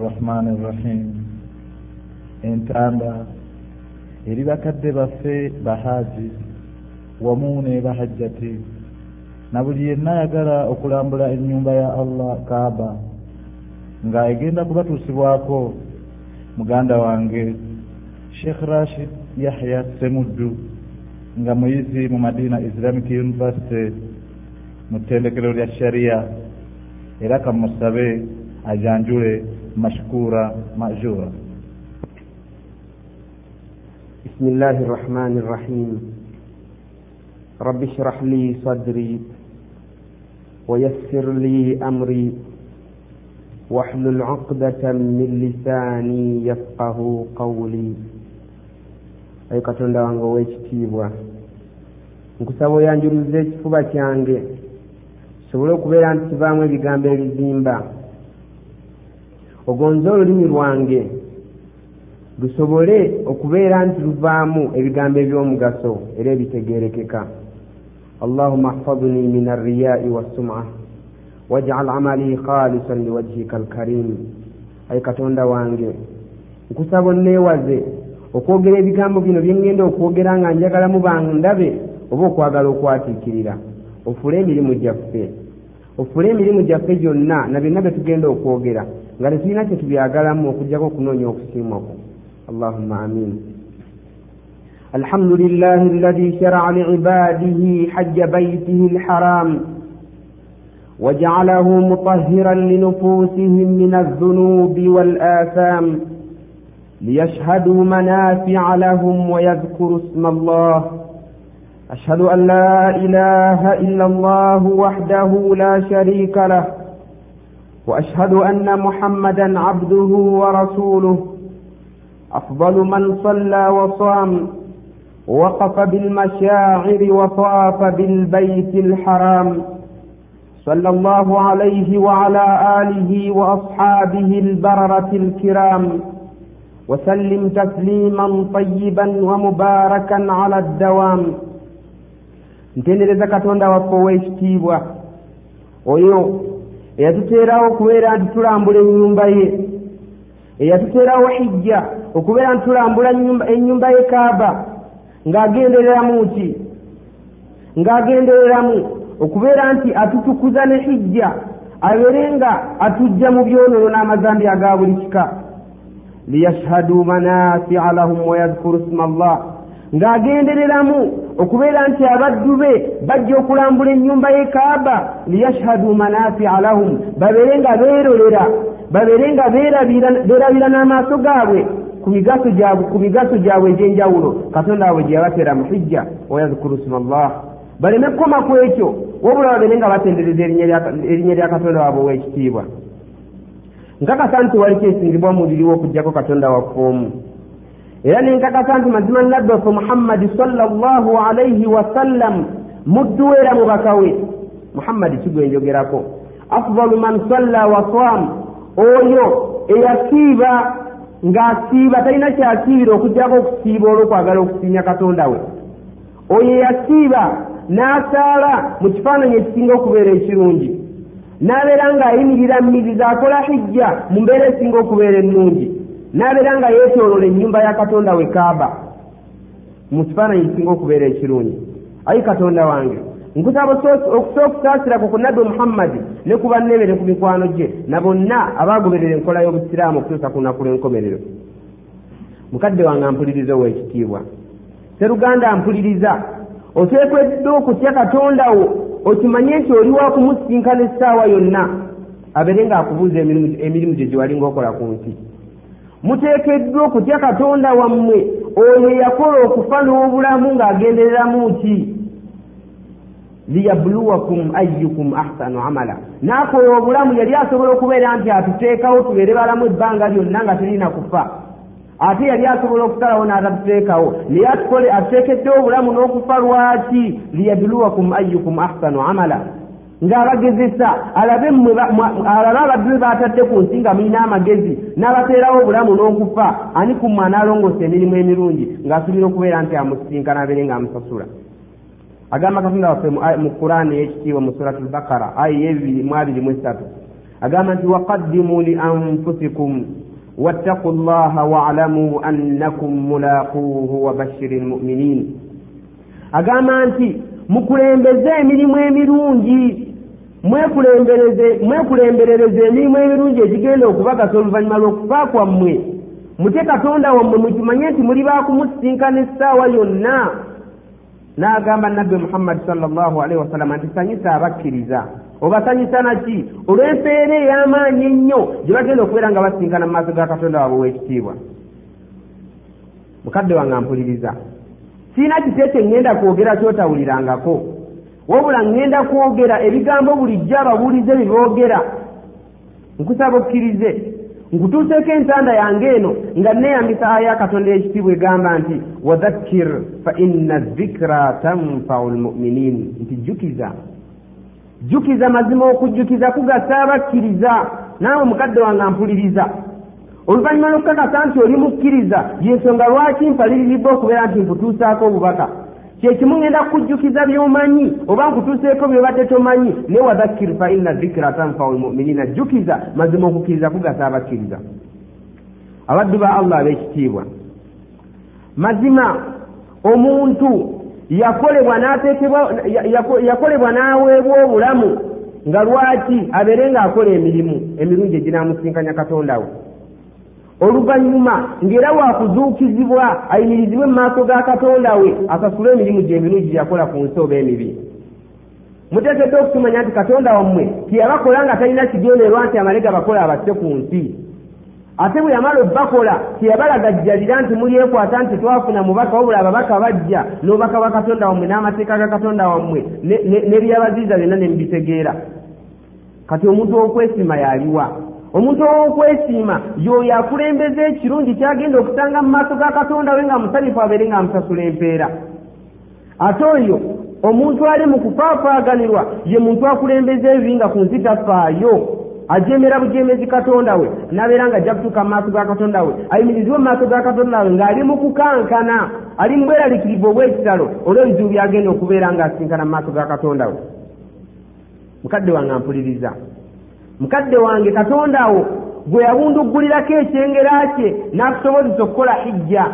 rahmani rahim entanda eri bakadde baffe bahaaji wamu ne bahajjati na buli yenna ayagala okulambula ennyumba ya allah kaaba nga egenda kubatuusibwako muganda wange sheikh rashid yahya semuddu nga muyizi mu madina islamic university mu ttendekero lya sharia era kamusabe ajanjule mashkura majura بسم الله الرحمن الرحيم رب اشرح لي صدري ويسر لي أمري واحلل عقدة من لساني يفقه قولي ayi katonda wange ow'ekitiibwa nkusaba oyanjuluza ekifuba kyange kisobole okubeera nti kivaamu ebigambo ebizimba ogonze olulimi lwange. Lusobole okubeera nti luvaamu ebigambo eby'omugaso era ebitegeerekeka. Allahuma ahfadni min arriyai wassum'a wajcal amali khalisan liwajhika alkarim. Ayi katonda wange nkusaba onneewaze okwogera ebigambo bino byeŋŋenda okwogera nga njagalamu bandabe oba okwagala okwatiikirira ofule emirimu gyaffe ofule emirimu gyaffe gyonna na byonna bye tugenda okwogera nga tetulina kye tubyagalamu okugjako okunoonya okusiimako allahumma amin الحمد لله الذي شرع لعباده حج بيته الحرام وجعله مطهرا لنفوسهم من الذنوب والآثام ليشهدوا منافع لهم ويذكروا اسم الله أشهد أن لا إله إلا الله وحده لا شريك له وأشهد أن محمدا عبده ورسوله. أفضل من صلى وصام وقف بالمشاعر وطاف بالبيت الحرام. صلى الله عليه وعلى آله وأصحابه البررة الكرام. وسلم تسليما طيبا ومباركا على الدوام. Ntendereza katonda waffe ow'ekitiibwa. Oyo eyatuteerawo okubeera nti tulambula ennyumba ye. Eyatuteerawo hijja okubeera nti tulambula ennyumba ye kaaba. Ng'agendereramu ki ng'agendereramu okubeera nti atutukuza ne hijja abeere nga atujja mu byonoono n'amazambi aga buli kika. Liyashhaduu manafia lahum wayadhkuru sma allah ng'agendereramu okubeera nti abaddu be bajja okulambula ennyumba ye kaaba liyashhaduu manafia lahum babeere nga beerolera babeere nga beerabira n'amaaso gaabwe ku migaso gyabwe egy'enjawulo katonda waabwe gye yabateera mu hijja wayadhkuru sma allah. Baleme kukoma ku ekyo wabula babeere nga batendereza erinnya lya katonda waabwe ow'ekitiibwa. Nkakasa nti wali kyesingibwa muliriwo okugjako katonda waffe omu era nenkakasa nti mazima nabbi waffe muhammadi sallallahu alaihi wasallam muddu era mubaka we. Muhammadi kigwenjogerako afdalu man salla wasam oyo eyasiiba ng'asiiba talina kyasiibira okugjako okusiiba olw'okwagala okusiinya katonda we. Oyo eyasiiba n'asaala mu kifaananyi ekisinga okubeera ekirungi. N'abeera ng'ayimirira mmiriza akola hijja mu mbeera esinga okubeera ennungi n'abeera nga yeetoolola ennyumba ya katonda we kaaba. Mu kifaananyi ekisinga okubeera ekirungi. Ayi katonda wange nkusaba okusobola okusaasirako ku nabbi muhammadi ne ku bannebe ne ku mikwano gye na bonna abaagoberera enkola y'obusiraamu okutuusa ku lunaku lw'enkomerero. Mukadde wange ampuliriza ow'ekitiibwa seruganda ampuliriza. Oteekeddwa okutya katonda wo okimanye nti oli wakumusinkana essaawa yonna. Abeere ng'akubuuza emirimu gye gye walinga okola ku nsi muteekeddwa okutya katonda wammwe oyo yakola okufa n'obulamu ng'agendereramu ki? Liyabluwakum ayukum ahsanu amala. N'akola obulamu yali asobola okubeera nti atuteekawo tubeere balamu ebbanga lyonna nga terina kufa. Ate yali asobola okusalawo n'atatuteekawo. Naye atuteekeddewo obulamu n'okufa lwaki? Liyabluwakum ayukum ahsanu amala ng'abagezesa alabe alabe abaddu be batadde ku nsi nga mulina amagezi n'abateerawo obulamu n'okufa ani ku mmwe anaalongoosa emirimu emirungi ng'asuubira okubeera nti amusinkana abeere ng'amusasula. Agamba katonda waffe mu qurani ey'ekitiibwa mu suratu lbakara aya ey'ebibiri mu abiri mu esatu. Agamba nti waqaddimu li anfusikum wattaku llaha waalamu annakum mulaquuhu wabashiri lmuminin agamba nti mukulembeze emirimu emirungi mwekulemberereze emirimu emirungi egigenda okubagasa oluvannyuma lw'okufa kwammwe. Mutye katonda wammwe mukimanye nti muli baakumusinkana essaawa yonna. N'agamba nabbi muhammadi salllahu alaihi wasallama nti sanyisa abakkiriza. Obasanyisa naki? Olw'empeera ey'amaanyi ennyo gye bagenda okubeera nga basinkana mu maaso ga katonda waabwe w'ekitiibwa. Mukadde wange mpuliriza siina kiti ekyo ŋŋenda kwogera kyotawulirangako wabula ŋŋenda kwogera ebigambo bulijjo ababuulize bye boogera. Nkusaba okkirize nkutuuseeko entanda yange eno nga neeyambisa aya katonda ekitiibwa egamba nti wadhakkir fa inna dhikra tanfau lmuminin. Nti jjukiza. Jjukiza mazima okujjukiza kugasa abakkiriza naawe mukadde wange mpuliriza oluvannyuma lwokukakasa nti oli mukkiriza yensonga lwaki mpaliriridde okubeera nti nkutuusaako obubaka kyekimu ŋŋenda kukujjukiza by'omanyi oba nkutuuseeko byobadde tomanyi naye wadhakkir fa inna dhikira tanfau lmuminina jjukiza mazima okukkiriza kugasa abakkiriza. Abaddu ba allah ab'ekitiibwa. Mazima omuntu yakolebwa n'ateekebwa yakolebwa n'aweebwa obulamu nga lwaki abeere ng'akola emirimu emirungi eginaamusinkanya katonda we oluvannyuma ng'era waakuzuukizibwa ayimirizibwe mu maaso ga katonda we asasule emirimu gye emirungi gyeyakola ku nsi oba emibi. Muteekeddwa okukimanya nti katonda wammwe teyabakola nga talina kigenderwa nti amale gabakola abasse ku nsi. Ate bwe yamala obbakola teyabalagajjalira nti mulyekwata nti twafuna mubaka wabula ababaka bajja n'obubaka bwa katonda wammwe n'amateeka ga katonda wammwe n'ebyabaziiza byonna ne mubitegeera kati omuntu ow'okwesiima yaliwa omuntu ow'okwesiima y'oyo akulembeza ekirungi kyagenda okusanga mu maaso ga katonda we nga musanyufu abeere nga amusasula empeera. Ate oyo omuntu ali mu kufaafaaganirwa ye muntu akulembeza ebibi nga ku nsi tafaayo ajemera bujemezi katonda we nabeera nga ajja kutuuka mu maaso ga katonda we ayimirizibwe mu maaso ga katonda we ng'ali mu kukankana ali mu bweraliikirivu obw'ekitalo olw'ebizibu byagenda okubeera ng'asinkana mu maaso ga katonda we. Mukadde wange ampuliriza mukadde wange katonda wo gwe yabunduggulirako ekyengera kye n'akusobozesa okukola hijja.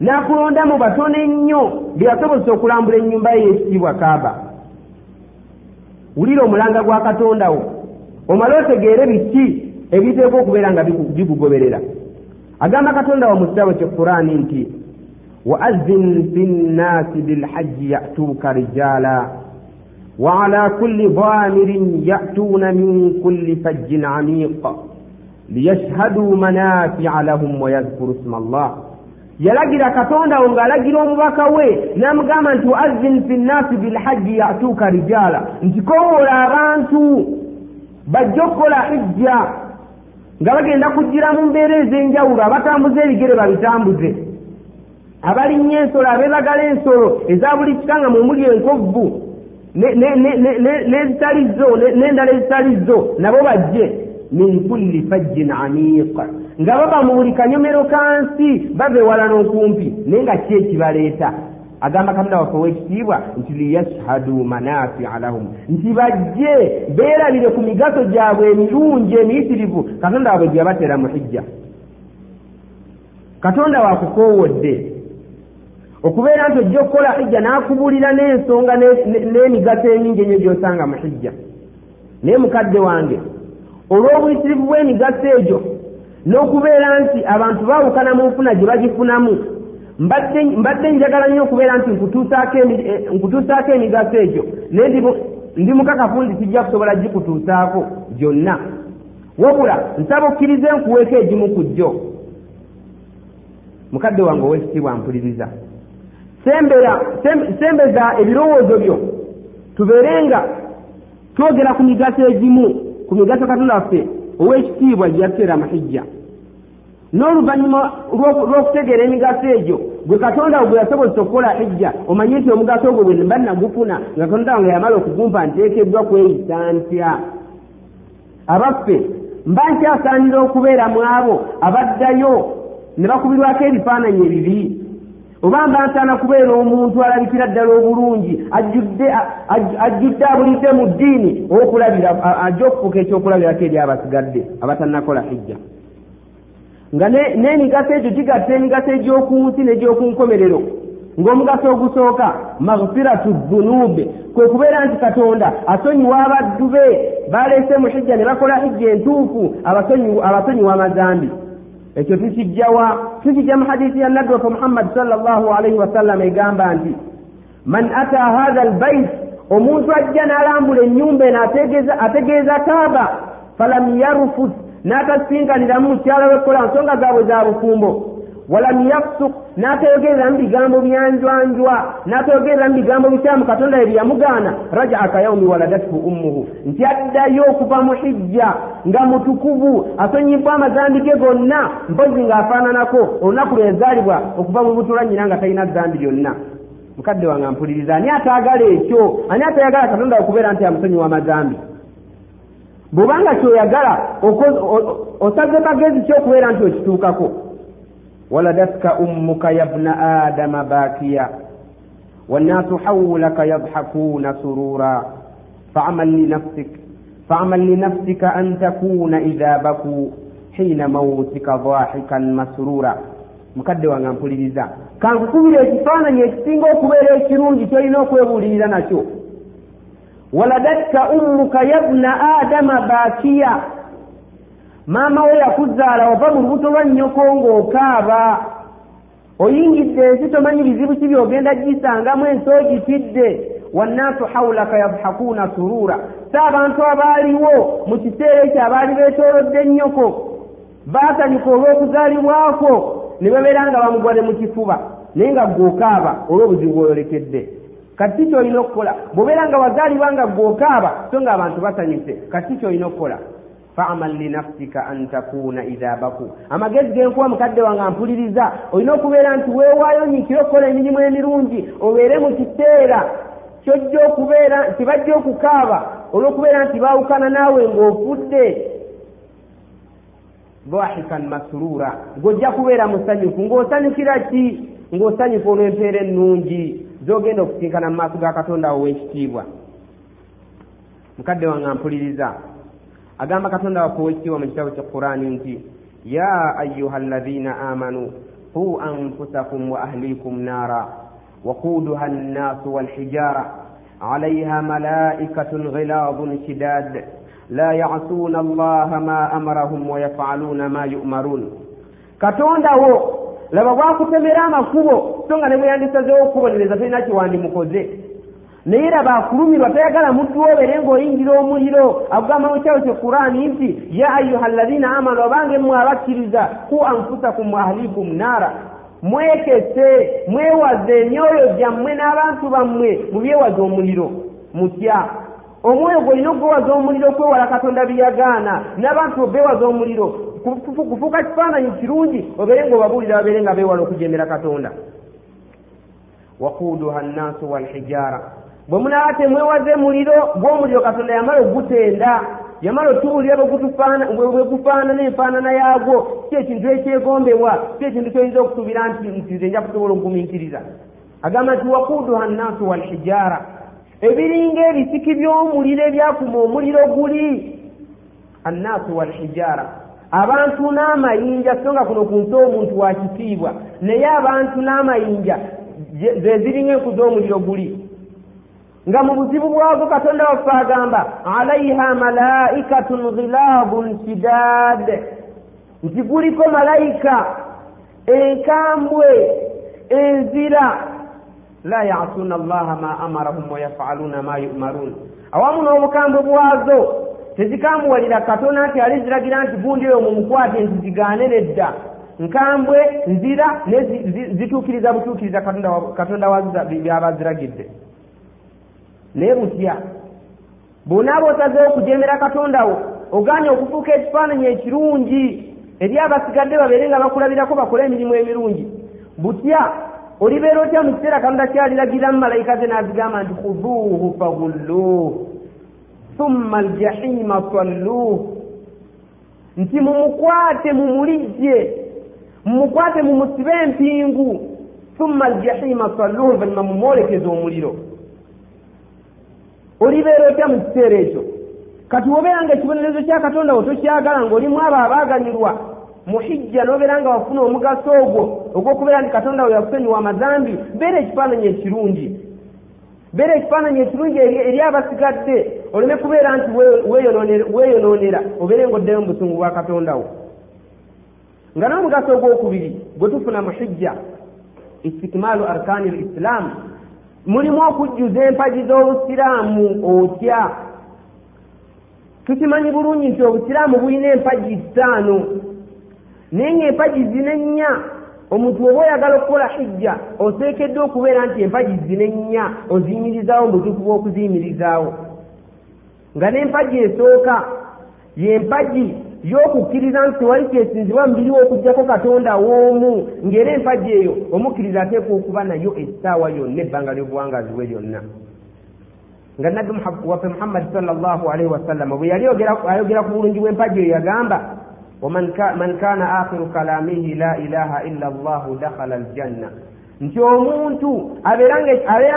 N'akulonda mu batono ennyo bye yasobozesa okulambula ennyumba ye y'ekitiibwa kaaba. Wulira omulanga gwa katonda wo omale otegeere biki ebiteekwa okubeera nga bigugoberera agamba katonda wa mu kitabo kye qurani nti waazin fi nnaasi bilhajji yatuuka rijaala وعلى كل ضامر يأتون من كل فج عميق ليشهدوا منافع لهم ويذكروا اسم الله yalagira katonda wo ng'alagira omubaka we n'amugamba nti waazin fi nnaasi bilhajji yatuuka rijaala nti kowoola abantu bajja okukola hijja nga bagenda kujjira mu mbeera ez'enjawulo abatambuza ebigere babitambuze abalinnya ensolo abeebagala ensolo eza buli kika nga mwemuli enkovvu n'ezitali zo n'endala ezitali zo nabo bajje. Min kulli fajjin amiiq nga baba mu buli kanyomero kansi bava ewala n'okumpi naye nga ki ekibaleeta? Agamba katonda waffe ow'ekitiibwa nti liyashhadu manafia lahum. Nti bajje beerabire ku migaso gyabwe emirungi emiyitirivu. Katonda waabwe gye yabateera mu hijja. Katonda waakukoowodde okubeera nti ojja okukola hijja n'akubulira n'ensonga n'emigaso emingi enyo gy'osanga mu hijja. Naye mukadde wange olw'obuyitirivu bw'emigaso egyo n'okubeera nti abantu baawukana mu nfuna gye bagifunamu mbadde njagala nnyo okubeera nti nkutuusaako emigaso egyo naye ndi mukakafu nti sijja kusobola gikutuusaako gyonna. Wabula nsaba okkirize nkuweeko egimu ku jjo. Mukadde wange ow'ekitiibwa mpuliriza sembeza ebirowoozo byo. Tubeere nga twogera ku migaso egimu ku migaso katonda waffe ow'ekitiibwa gye yatuteera mahijja n'oluvannyuma lw'okutegeera emigaso egyo gwe katonda we gwe yasobozesa okukola hijja omanye nti omugaso ogwo bwe mba nagufuna nga katonda wange yamala okugumpa nteekeddwa kweyisa ntya? Abaffe mba nkyasaanira okubeera mu abo abaddayo ne bakubirwako ebifaananyi ebibi oba mba nsaana kubeera omuntu alabikira ddala obulungi ajjudde abulidde mu ddiini owokulabira ajja okufuuka ekyokulabirako eri abasigadde abatannakola hijja. Nga n'emigaso egyo gigatta emigaso egy'oku nsi n'egy'oku nkomerero. Ng'omugaso ogusooka maghfiratu dhunuube kwe kubeera nti katonda asonyiwa abaddu be baleese mu hijja ne bakola hijja entuufu abasonyiwa amazambi ekyo tukijjawa tukijja mu hadisi ya nabbi waffe muhammadi salllahu alaihi wasallama egamba nti man ata hatha albait omuntu ajja n'alambula ennyumba eno ategeeza kaaba falam yarufus n'atasinkaniramu mukyala wekkola nsonga zaabwe za bufumbo walam yafsuk n'ateyogereramu bigambo byanjwanjwa. N'ateyogereramu bigambo bikyamu katonda bye byamugaana rajaa kayaumi waladathu ummuhu. Nti addayo okuva mu hijja nga mutukuvu asonyibwa amazambi ge gonna. Mpozi ng'afaananako olunaku lwezaalibwa okuva mu butula nnyina nga talina zambi lyonna mukadde wange mpuliriza ani ataagala ekyo? Ani atayagala katonda okubeera nti amusonyiwa amazambi? Bw'obanga kyoyagala osaze magezi kyokubeera nti okituukako ولدتك أمك يا ابن آدم باكيا والناس حولك يضحكون سرورا فاعمل لنفسك فاعمل لنفسك أن تكون إذا بكوا حين موتك ضاحكا مسرورا mukadde wange mpuliriza kankukubira ekifaananyi ekisinga okubeera ekirungi kyolina okwebuulirira nakyo waladatka ummuka yabna adama baakiya maama we yakuzaala ova mu lubuto lwa nnyoko ng'okaaba. Oyingidde ensi tomanyi bizibu ki byogenda gisangamu ensi ogitidde wannaasu hawulaka yadhakuuna suruura. Si abantu abaaliwo mu kiseera ekyo abaali beetoolodde ennyoko baasanyuka olw'okuzaalibwako ne babeera nga bamugwadde mu kifuba naye nga gw'okaaba olw'obuzibu bweyolekedde kati kyolina okukola? Bw'obeera nga wazaalibwa nga gw'okaaba so nga abantu basanyuse. Kati kyolina okukola faamal linafsika an takuuna idha baku amagezi genkuwa mukadde wange ampuliriza olina okubeera nti weewaayo nyiikire okukola emirimu emirungi obeere mu kiseera kyojja okubeera nti bajja okukaaba olw'okubeera nti baawukana naawe ng'ofudde. Dhahikan masruura ng'ojja kubeera musanyufu ng'osanyukira ki? Ng'osanyufu olw'empeera ennungi z'ogenda okusinkana mu maaso ga katonda wo w'ekitiibwa mukadde wange ampuliriza agamba katonda waffe ow'ekitiibwa mu kitabo kye qurani nti ya ayuha allazina amanu qu anfusakum wa ahlikum naara waquuduha annaasu walhijaara عليها ملائكة غلاظ شداد لا يعصون الله ما أمرهم ويفعلون ما يؤمرون katonda wo laba gwakutemera amakubo so nga ne bwe yandisazeewo okubonereza tolina kiwandimukoze. Naye laba akulumirwa tayagala muddu obere ng'oyingira omuliro. Agugamba mu kyalo kye kurani nti ya ayuha alladhina amanu abange mmwe abakkiriza ku anfusakum wa ahlikum naara. Mwekese mwewaze emyoyo gyammwe n'abantu bammwe mu byewaza omuliro. Mutya omwoyo gwolina ogwewaza omuliro okwewala katonda byeyagaana n'abantu beewaza omuliro. Kufuuka kifaananyi kirungi obeere ng'obabuulira babeere nga beewala okujemera katonda. Waquuduha nnaasu walhijaara bwe munaaba temwewaze muliro gw'omuliro katonda yamala ogutenda yamala otuwulira bwe gufaanana enfaanana yaagwo si ekintu ekyegombebwa si ekintu kyoyinza okusuubira nti nti nze nja kusobola okugumiikiriza. Agamba nti waquuduha nnaasu walhijaara ebiringa ebisiki by'omuliro ebyakuma omuliro guli annaasu walhijaara abantu n'amayinja so nga kuno ku nsi omuntu wa kitiibwa naye abantu n'amayinja ze ziringa enku z'omuliro guli nga mu buzibu bwago katonda waffe agamba alaiha malaikatun ghilabun shidad. Nti guliko malayika enkambwe enzira. La yasuna allaha ma amarahum wayafaluna ma yumarun. Awamu n'obukambwe bwazo tezikambuwalira katonda nti aliziragira nti gundi oyo mumukwate nti ziganeredda nkambwe nzira ne zituukiriza butuukiriza katonda wazo byaba ziragidde naye butya bw'onaaba osazeewo okujemera katonda wo oganye okufuuka ekifaananyi ekirungi eri abasigadde babeere nga bakulabirako bakole emirimu emirungi. Butya olibeera otya mu kiseera katonda kyaliragiramu malayika ze n'azigamba nti khuduuhu fagulluuh thumma aljahima salluuh nti mumukwate mumulijje mumukwate mumusibe empingu. Thumma aljahima salluhu oluvannyuma mumwolekeza omuliro olibeera otya mu kiseera ekyo. Kati wobeera nga ekibonerezo kya katonda wo tokyagala ngaolimu abo abaaganyirwa mu hijja n'obeera nga wafuna omugaso ogwo ogw'okubeera nti katonda we yakusonyiwa amazambi beera ekifaananyi ekirungi. Beera ekifaananyi ekirungi eri abasigadde oleme kubeera nti weeyonoonera obeere ngaoddeyo mu busungu bwa katonda wo. Nga n'omugaso ogwokubiri gwe tufuna mu hijja istikmaalu arkaani l isilaamu mulimu okujjuza empagi z'obusiraamu otya? Tukimanyi bulungi nti obusiraamu bulina empagi ttaano naye ngaempagi zina ennya. Omuntu oba oyagala okukola hijja oteekeddwa okubeera nti empagi zina ennya oziyimirizaawo mu butuufu bw'okuziyimirizaawo. Nga n'empagi esooka yempagi y'okukkiriza nti tewali kyesinzibwa mubiriwo okugjako katonda w'omu ng'era empagi eyo omukkiriza ateekwa okuba nayo essaawa yonna ebbanga ly'obuwangazi bwe lyonna. Nga nabbi waffe muhammadi salllahu alaihi wasallama bwe yali ayogera ku bulungi bw'empagi eyo yagamba man kana akhiru kalamihi la ilaha illa llahu dakhala aljanna nti omuntu abeera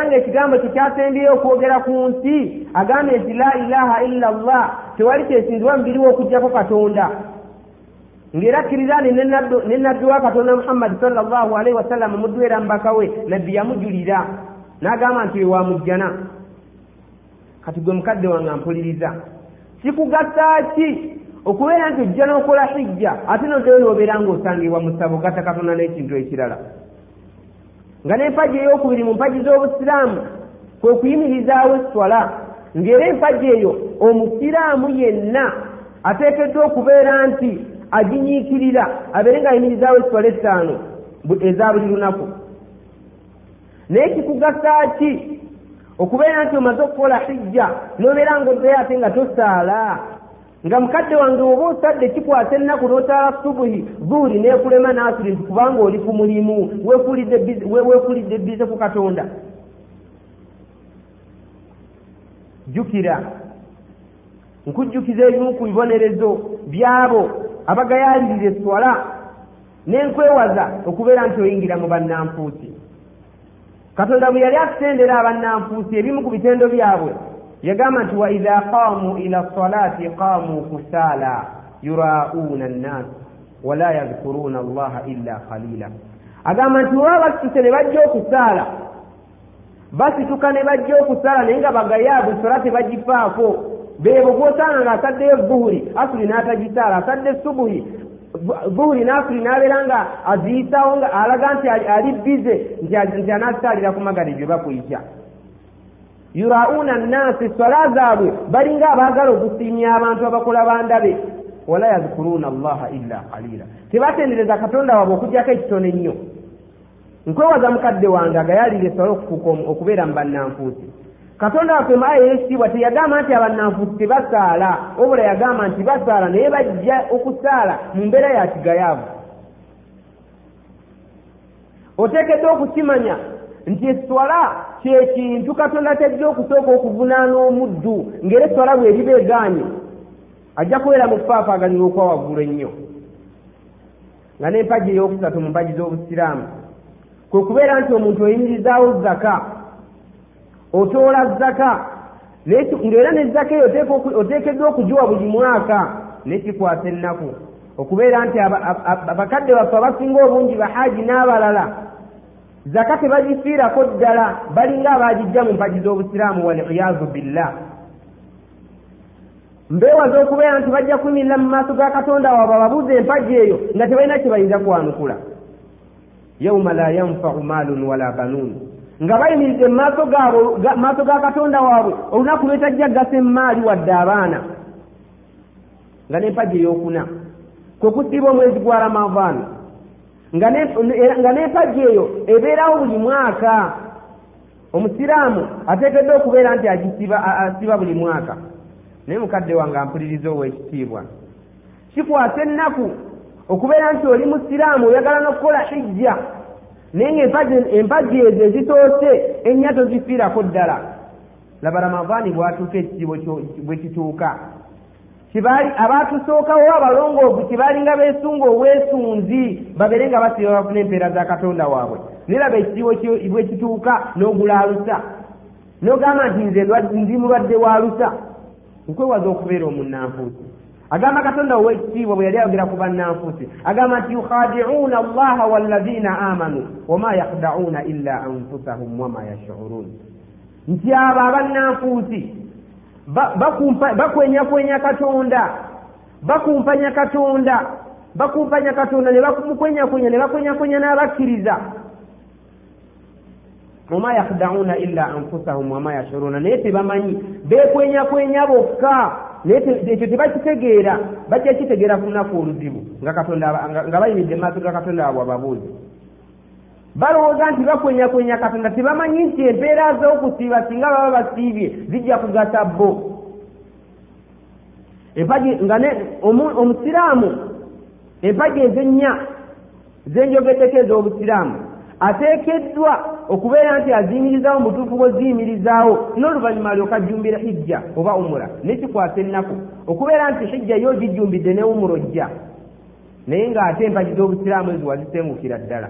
nga ekigambo kye kyasembyeyo okwogera ku nsi agambye nti la ilaha illa llah tewali kyesinzibwa mubiriwo okugjako katonda. Ng'era akkirizani ne nabbi wa katonda muhammadi salllahu alaihi wasallama muddu era mubaka we nabbi yamujulira. N'agamba nti wamujjana kati gwe mukadde wange ampuliriza kikugasa ki? Okubeera nti ojja n'okola hijja ate noddeyo n'obeera ng'osangibwa mu ssabo gatta katonda n'ekintu ekirala nga n'empagi ey'okubiri mu mpagi z'obusiraamu kwe kuyimirizaawo esswala ng'era empagi eyo omusiraamu yenna ateekeddwa okubeera nti aginyiikirira abeere ng'ayimirizaawo esswala ettaano eza buli lunaku. Naye kikugasa ki okubeera nti omaze okukola hijja n'obeera ng'oddeyo ate nga tosaala nga mukadde wange oba osadde kikwasa ennaku n'otaala subuhi zuuri neekulema naasiri nti kubanga oli ku mulimu weefuulidde bize ku katonda. Jjukira. Nkujjukiza ebimu ku bibonerezo byabo abagayalirira eswala n'enkwewaza okubeera nti oyingira mu bannanfuusi. Katonda bwe yali akutendera abannanfuusi ebimu ku bitendo byabwe yagamba nti waidha qaamu ila salati qaamu kusaala yuraauuna annaas wala yadhkuruuna allaha illa qalila agamba nti olaba basituse ne bajja okusaala basituka ne bajja okusaala naye nga bagayaabu sola tebagifaako beebo gwosanga nga asaddeyo zuhuri asuli n'atagisaala asadde subuhi zuhuri n'asuli n'abeera nga aziyisaawo nga alaga nti ali bize nti anaasaalira ku magaribi bakuyita yurauna nnaasi swala zaabwe balinga abaagala okusiimya abantu abakola bandabe. Wala yadhkuruuna allaha illa qalila tebatendereza katonda waabwe okugjako ekitono ennyo nkwewaza mukadde wange agayalira eswala okufuuka okubeera mu bannanfuusi. Katonda waffe maaya eyekitiibwa teyagamba nti abannanfuusi tebasaala. Wabula yagamba nti basaala naye bajja okusaala mu mbeera ya kigayaavu. Oteekeddwa okukimanya nti eswala kyekintu katonda kyajja okusooka okuvunaana omuddu ng'era eswala bweriba egaanye ajja kubeera mu kufaafaaganira okwa waggulu ennyo. Nga n'empagi ey'okusatu mu mpagi z'obusiraamu. Kwe kubeera nti omuntu oyimirizaawo zaka otoola zaka ng'era ne zaka eyo oteekeddwa okugiwa buli mwaka nekikwasa ennaku. Okubeera nti abakadde baffe abasinga obungi bahaaji n'abalala zaka tebagifiirako ddala balinga abaagijja mu mpagi z'obusiraamu waliyazu billah. Mbeewaza okubeera nti bajja kuyimirira mu maaso ga katonda waabwe ababuuza empagi eyo nga tebalina kye bayinza kwanukula. Yauma la yanfau maalun wala banuun. Nga bayimiridde mu maaso ga katonda waabwe olunaku lwetajja gasa emaali wadde abaana. Nga n'empagi ey'okuna. Kwe kusiiba omwezi gwa ramadaani nga n'empagi eyo ebeerawo buli mwaka. Omusiraamu ateekeddwa okubeera nti asiba buli mwaka. Naye mukadde wange ampuliriza ow'ekitiibwa. Kikwasa ennaku okubeera nti oli musiraamu oyagala n'okukola hijja. Naye nga empagi ezo ezitoose ennya tozifiirako ddala. Laba ramadaani bwatuuka ekitiibwa bwe kituuka kibaali abaatusookawo abalongoovu kibaalinga beesunga obwesunzi babeere nga basiba bafuna empeera za katonda waabwe. Neraba ekitiibwo bwekituuka n'ogula alusa. N'ogamba nti nze ndi mulwadde wa alusa. Nkwewaza okubeera omunnanfuusi. Agamba katonda owekitiibwa bwe yali ayogera ku bannanfuusi. Agamba nti yukhadicuuna allaha wallazina amanu wama yakhda'uuna illa anfusahum wama yashcuruun nti abo abannanfuusi bakwenyakwenya katonda. Bakumpanya katonda. Bakumpanya katonda. Ne bamukwenyakwenya ne bakwenyakwenya n'abakkiriza. Wama yakhda'uuna illa anfusahum wama yashcuruuna naye tebamanyi. Bekwenyakwenya bokka. Ekyo tebakitegeera. Bajja kitegeera ku lunaku oluzibu nga bayimiridde mu maaso ga katonda waabwe ababuuzi balowooza nti bakwenyakwenya katonda tebamanyi nti empeera z'okusiiba singa baba basiibye zijja kugasa bo. Empagi nga omusiraamu empagi ezennya zenjogeddeko ez'obusiraamu ateekeddwa okubeera nti aziyimirizaawo mutuufu bweziyimirizaawo n'oluvannyuma alyoka ajjumbira hijja oba umura nekikwasa ennaku okubeera nti hijja yo gijjumbidde ne umura ojja. Naye ng'ate empagi z'obusiraamu ezo wazisengukira ddala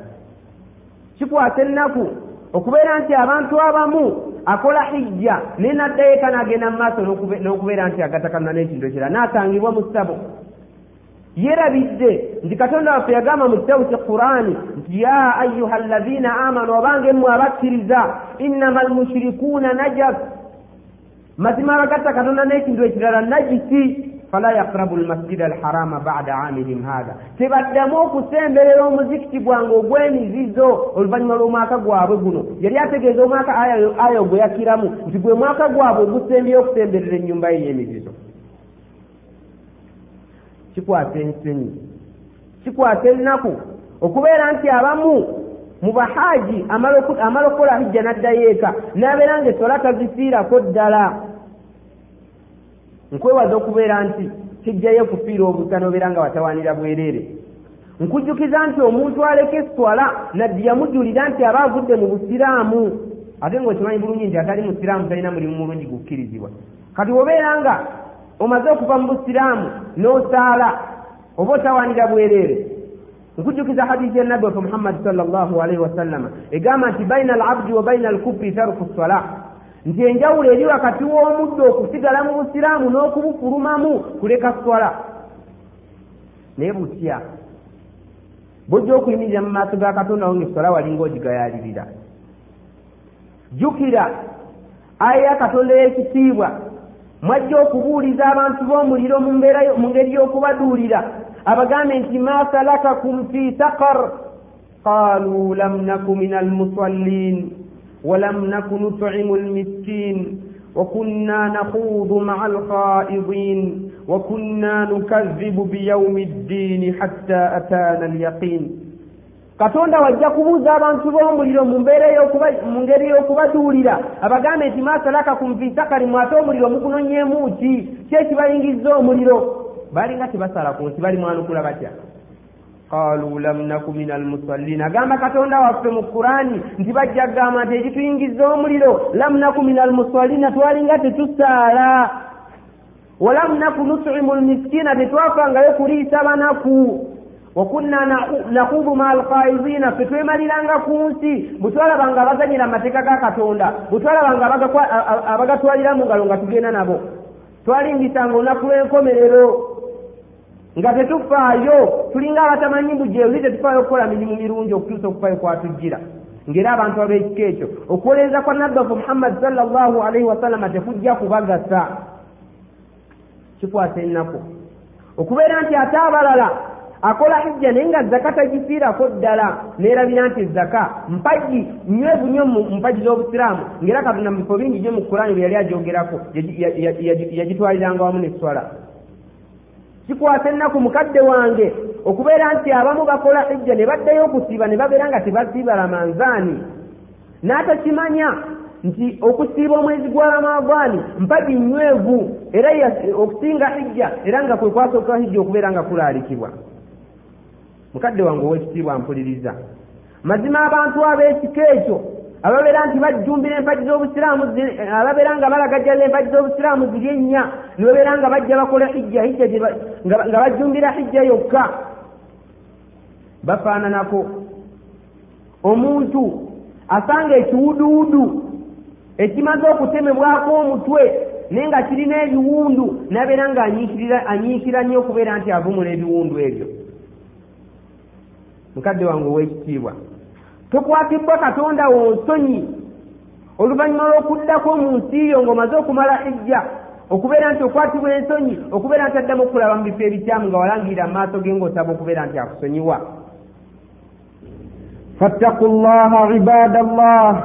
kikwasa ennaku okubeera nti abantu abamu akola hijja naye naddayo eka n'agenda mu maaso n'okubeera nti agatakanna n'ekintu ekirala n'asangibwa mu ssabo. Yerabidde nti katonda waffe yagamba mu kitabu kye qurani nti ya ayuha allazina amanu obange mmwe abakkiriza innama almushirikuuna najas mazima abagatta katonda n'ekintu ekirala najisi fala yakrabu lmasjida alharama bada amihim hatha tebaddamu okusemberera omuzikiti gwange ogw'emizizo oluvannyuma lw'omwaka gwabwe guno yali ategeeza omwaka aya gwe yakiramu nti gwe mwaka gwabwe ogusembyeyo okusemberera ennyumba ye y'emizizo kikwasa ensenyi kikwasa ennaku okubeera nti abamu mu bahaaji amala okukola hijja n'addayo eka n'abeera nga esola tazisiirako ddala nkwewaza okubeera nti kijjayo kufiira obusa n'obeera nga watawanira bwereere. Nkujjukiza nti omuntu aleka eswala naddi yamujulira nti aba avudde mu busiraamu. Ate ngaokimanyi bulungi nti atali musiraamu talina mulimu mulungi gukkirizibwa. Kati obeera nga omaze okuva mu busiraamu n'osaala oba otawanira bwereere. Nkujjukiza hadisi ya nabbi waffe muhammadi sal llahu alaihi wasallama egamba nti baina alabdi wa baina alkufri taruku sala nti enjawulo eri wakati w'omuddo okusigala mu busiraamu n'okubufulumamu kuleka swala naye butya bwojja okuyimirira mu maaso ga katonda wo ngaeswala walinga ogigayalirira jjukira aya ya katonda y'ekitiibwa mwajja okubuuliza abantu b'omuliro mu ngeri y'okubaduulira. Abagambe nti ma salakakum fi sakar qaluu lam naku min almusallin walam naku nutcimu almiskin وكنا نخوض مع الخائضين وكنا نكذب بيوم الدين حتى أتانا اليقين katonda wajja kubuuza abantu b'omuliro mu ngeri y'okubaduulira abagambe nti masalakakum fi sakari mwate omuliro mugunonyeemu ki ki ekibayingiza omuliro balinga tebasala ku nsi bali mwanukula batya Qaaluu lam naku min almusallin agamba katonda waffe mu kurani nti bajja kugamba nti ekituyingiza omuliro lam naku min almusallina twalinga tetusaala walam naku nutuimu lmiskiina tetwafangayo kuliisa banaku wakunna nakubu ma alqaidina ffe twemaliranga ku nsi bwe twalabanga abazanyira amateeka ga katonda bwe twalabanga abagatwalira mu ngalo nga tugenda nabo twalingisanga olunaku lw'enkomerero nga tetufaayo tulinga abatamanyi bujje uli tetufaayo okukola mirimu mirungi okutuusa okufaayo kwatujjira ng'era abantu ab'ekika ekyo okuwolereza kwa nabbi waffe muhammadi sallallahu alaihi wasallama tekujja kubagasa. Kikwasa ennaku. Okubeera nti ate abalala akola hijja naye nga zaka tagifiirako ddala neerabira nti zaka mpagi nywevu nnyo mu mpagi z'obusiraamu. Ng'era katonda mu bifo bingi gyo mu kurani bwe yali agyogerako yagitwaliranga wamu n'eswala kikwasa ennaku mukadde wange okubeera nti abamu bakola hijja ne baddayo okusiiba ne babeera nga tebasiiba ramanzaani n'atakimanya nti okusiiba omwezi gwa ramadaani mpagi nywevu era okusinga hijja era nga kwe kwasooka hijja okubeera nga kulaalikibwa. Mukadde wange ow'ekitiibwa mpuliriza. Mazima abantu ab'ekika ekyo ababeera nti bajjumbira empagi z'obusiraamu ababeera nga balagajjalira empagi z'obusiraamu ziri ennya ne babeera nga bajja bakola hijja hijja nga bajjumbira hijja yokka. Bafaananako. Omuntu asanga ekiwuduwudu ekimaze okutemebwako omutwe naye nga kirina ebiwundu nabeera nga anyiikira nnyo okubeera nti avumula ebiwundu ebyo. Mukadde wange ow'ekitiibwa tokwatibbwa katonda wonsonyi oluvannyuma lw'okuddako mu nsi yo ng'omaze okumala ejja okubeera nti okwatibwa ensonyi okubeera nti addamu okulaba mu bifo ebikyamu nga walangirira mu maaso ge ng'osaba okubeera nti akusonyiwa. Fattaku llaha ibada llah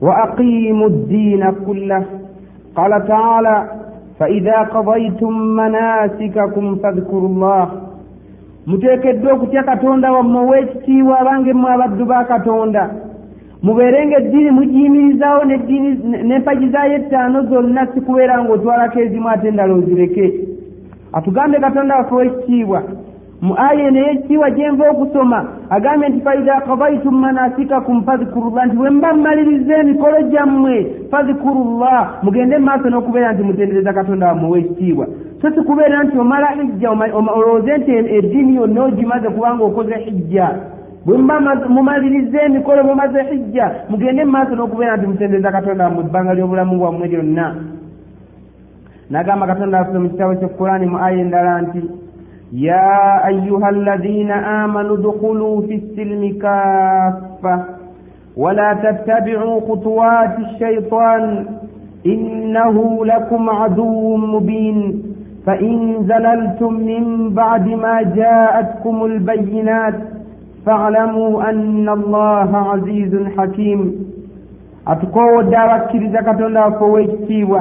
wa aqimu ddiina kullah. Qala taala faida qadaitum manasikakum fadhkuru llah muteekeddwa okutya katonda wammwe ow'ekitiibwa abange mmwe abaddu ba katonda. Mubeerenga eddiini mugiyimirizaawo n'empagi zaayo ettaano zonna si kubeera ng'otwalako ezimu ate endala ozireke. Atugambye katonda waffe ow'ekitiibwa mu aya eno ey'ekitiibwa gye nva okusoma agambye nti faida kadaitum manasikakum fadhkurullah nti bwe mba mmaliriza emikolo gyammwe fadhkurullah. Mugende mu maaso n'okubeera nti mutendereza katonda wammwe ow'ekitiibwa so kikubeera nti omala hijja olowooze nti e-, eddiini yonna ogimaze kubanga okoze hijja. Bwe muba mumaliriza emikolo mumaze hijja mugende mu maaso n'okubeera nti musendeza katonda mu bbanga ly'obulamu bwammwe lyonna. Nagamba katonda affe mu kitabo kyekurani mu aya endala nti ya ayuha allazina amanu dukhulu fi silmi kaffa wala tattabicu khutuwaati shaitan innahu lakum aduwun mubin فإن زللتم من بعد ما جاءتكم البينات فاعلموا أن الله عزيز حكيم أتقوى الدار كريزة كتولا فويكتيوا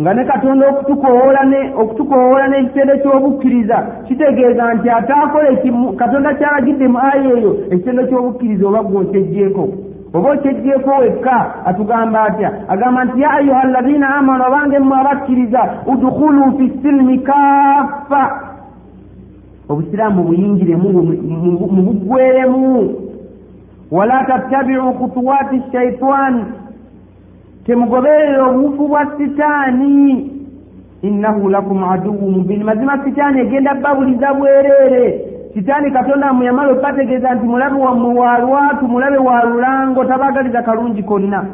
nga ne katonda okutukowoola n'ekitendo ky'obukkiriza kitegeeza nti ataakola katonda kyalagidde mu aya eyo ekitendo ky'obukkiriza oba gwe okyeggyeko oba okyeggyeko wekka atugamba atya? Agamba nti ya ayuha allazina amanu abange mmwe abakkiriza udkhulu fi silimi kaffa. Obusiraamu buyingiremu mubuggweremu wala tattabicu khutuwaati shaitaani temugoberere obuufu bwa sitaani. Innahu lakum aduwu mubini mazima sitaani egenda babuliza bwereere sitaani katonda mmwe yamala okubategeeza nti mulabe wammwe wa lwatu mulabe wa lulango tabagaliza kalungi konna.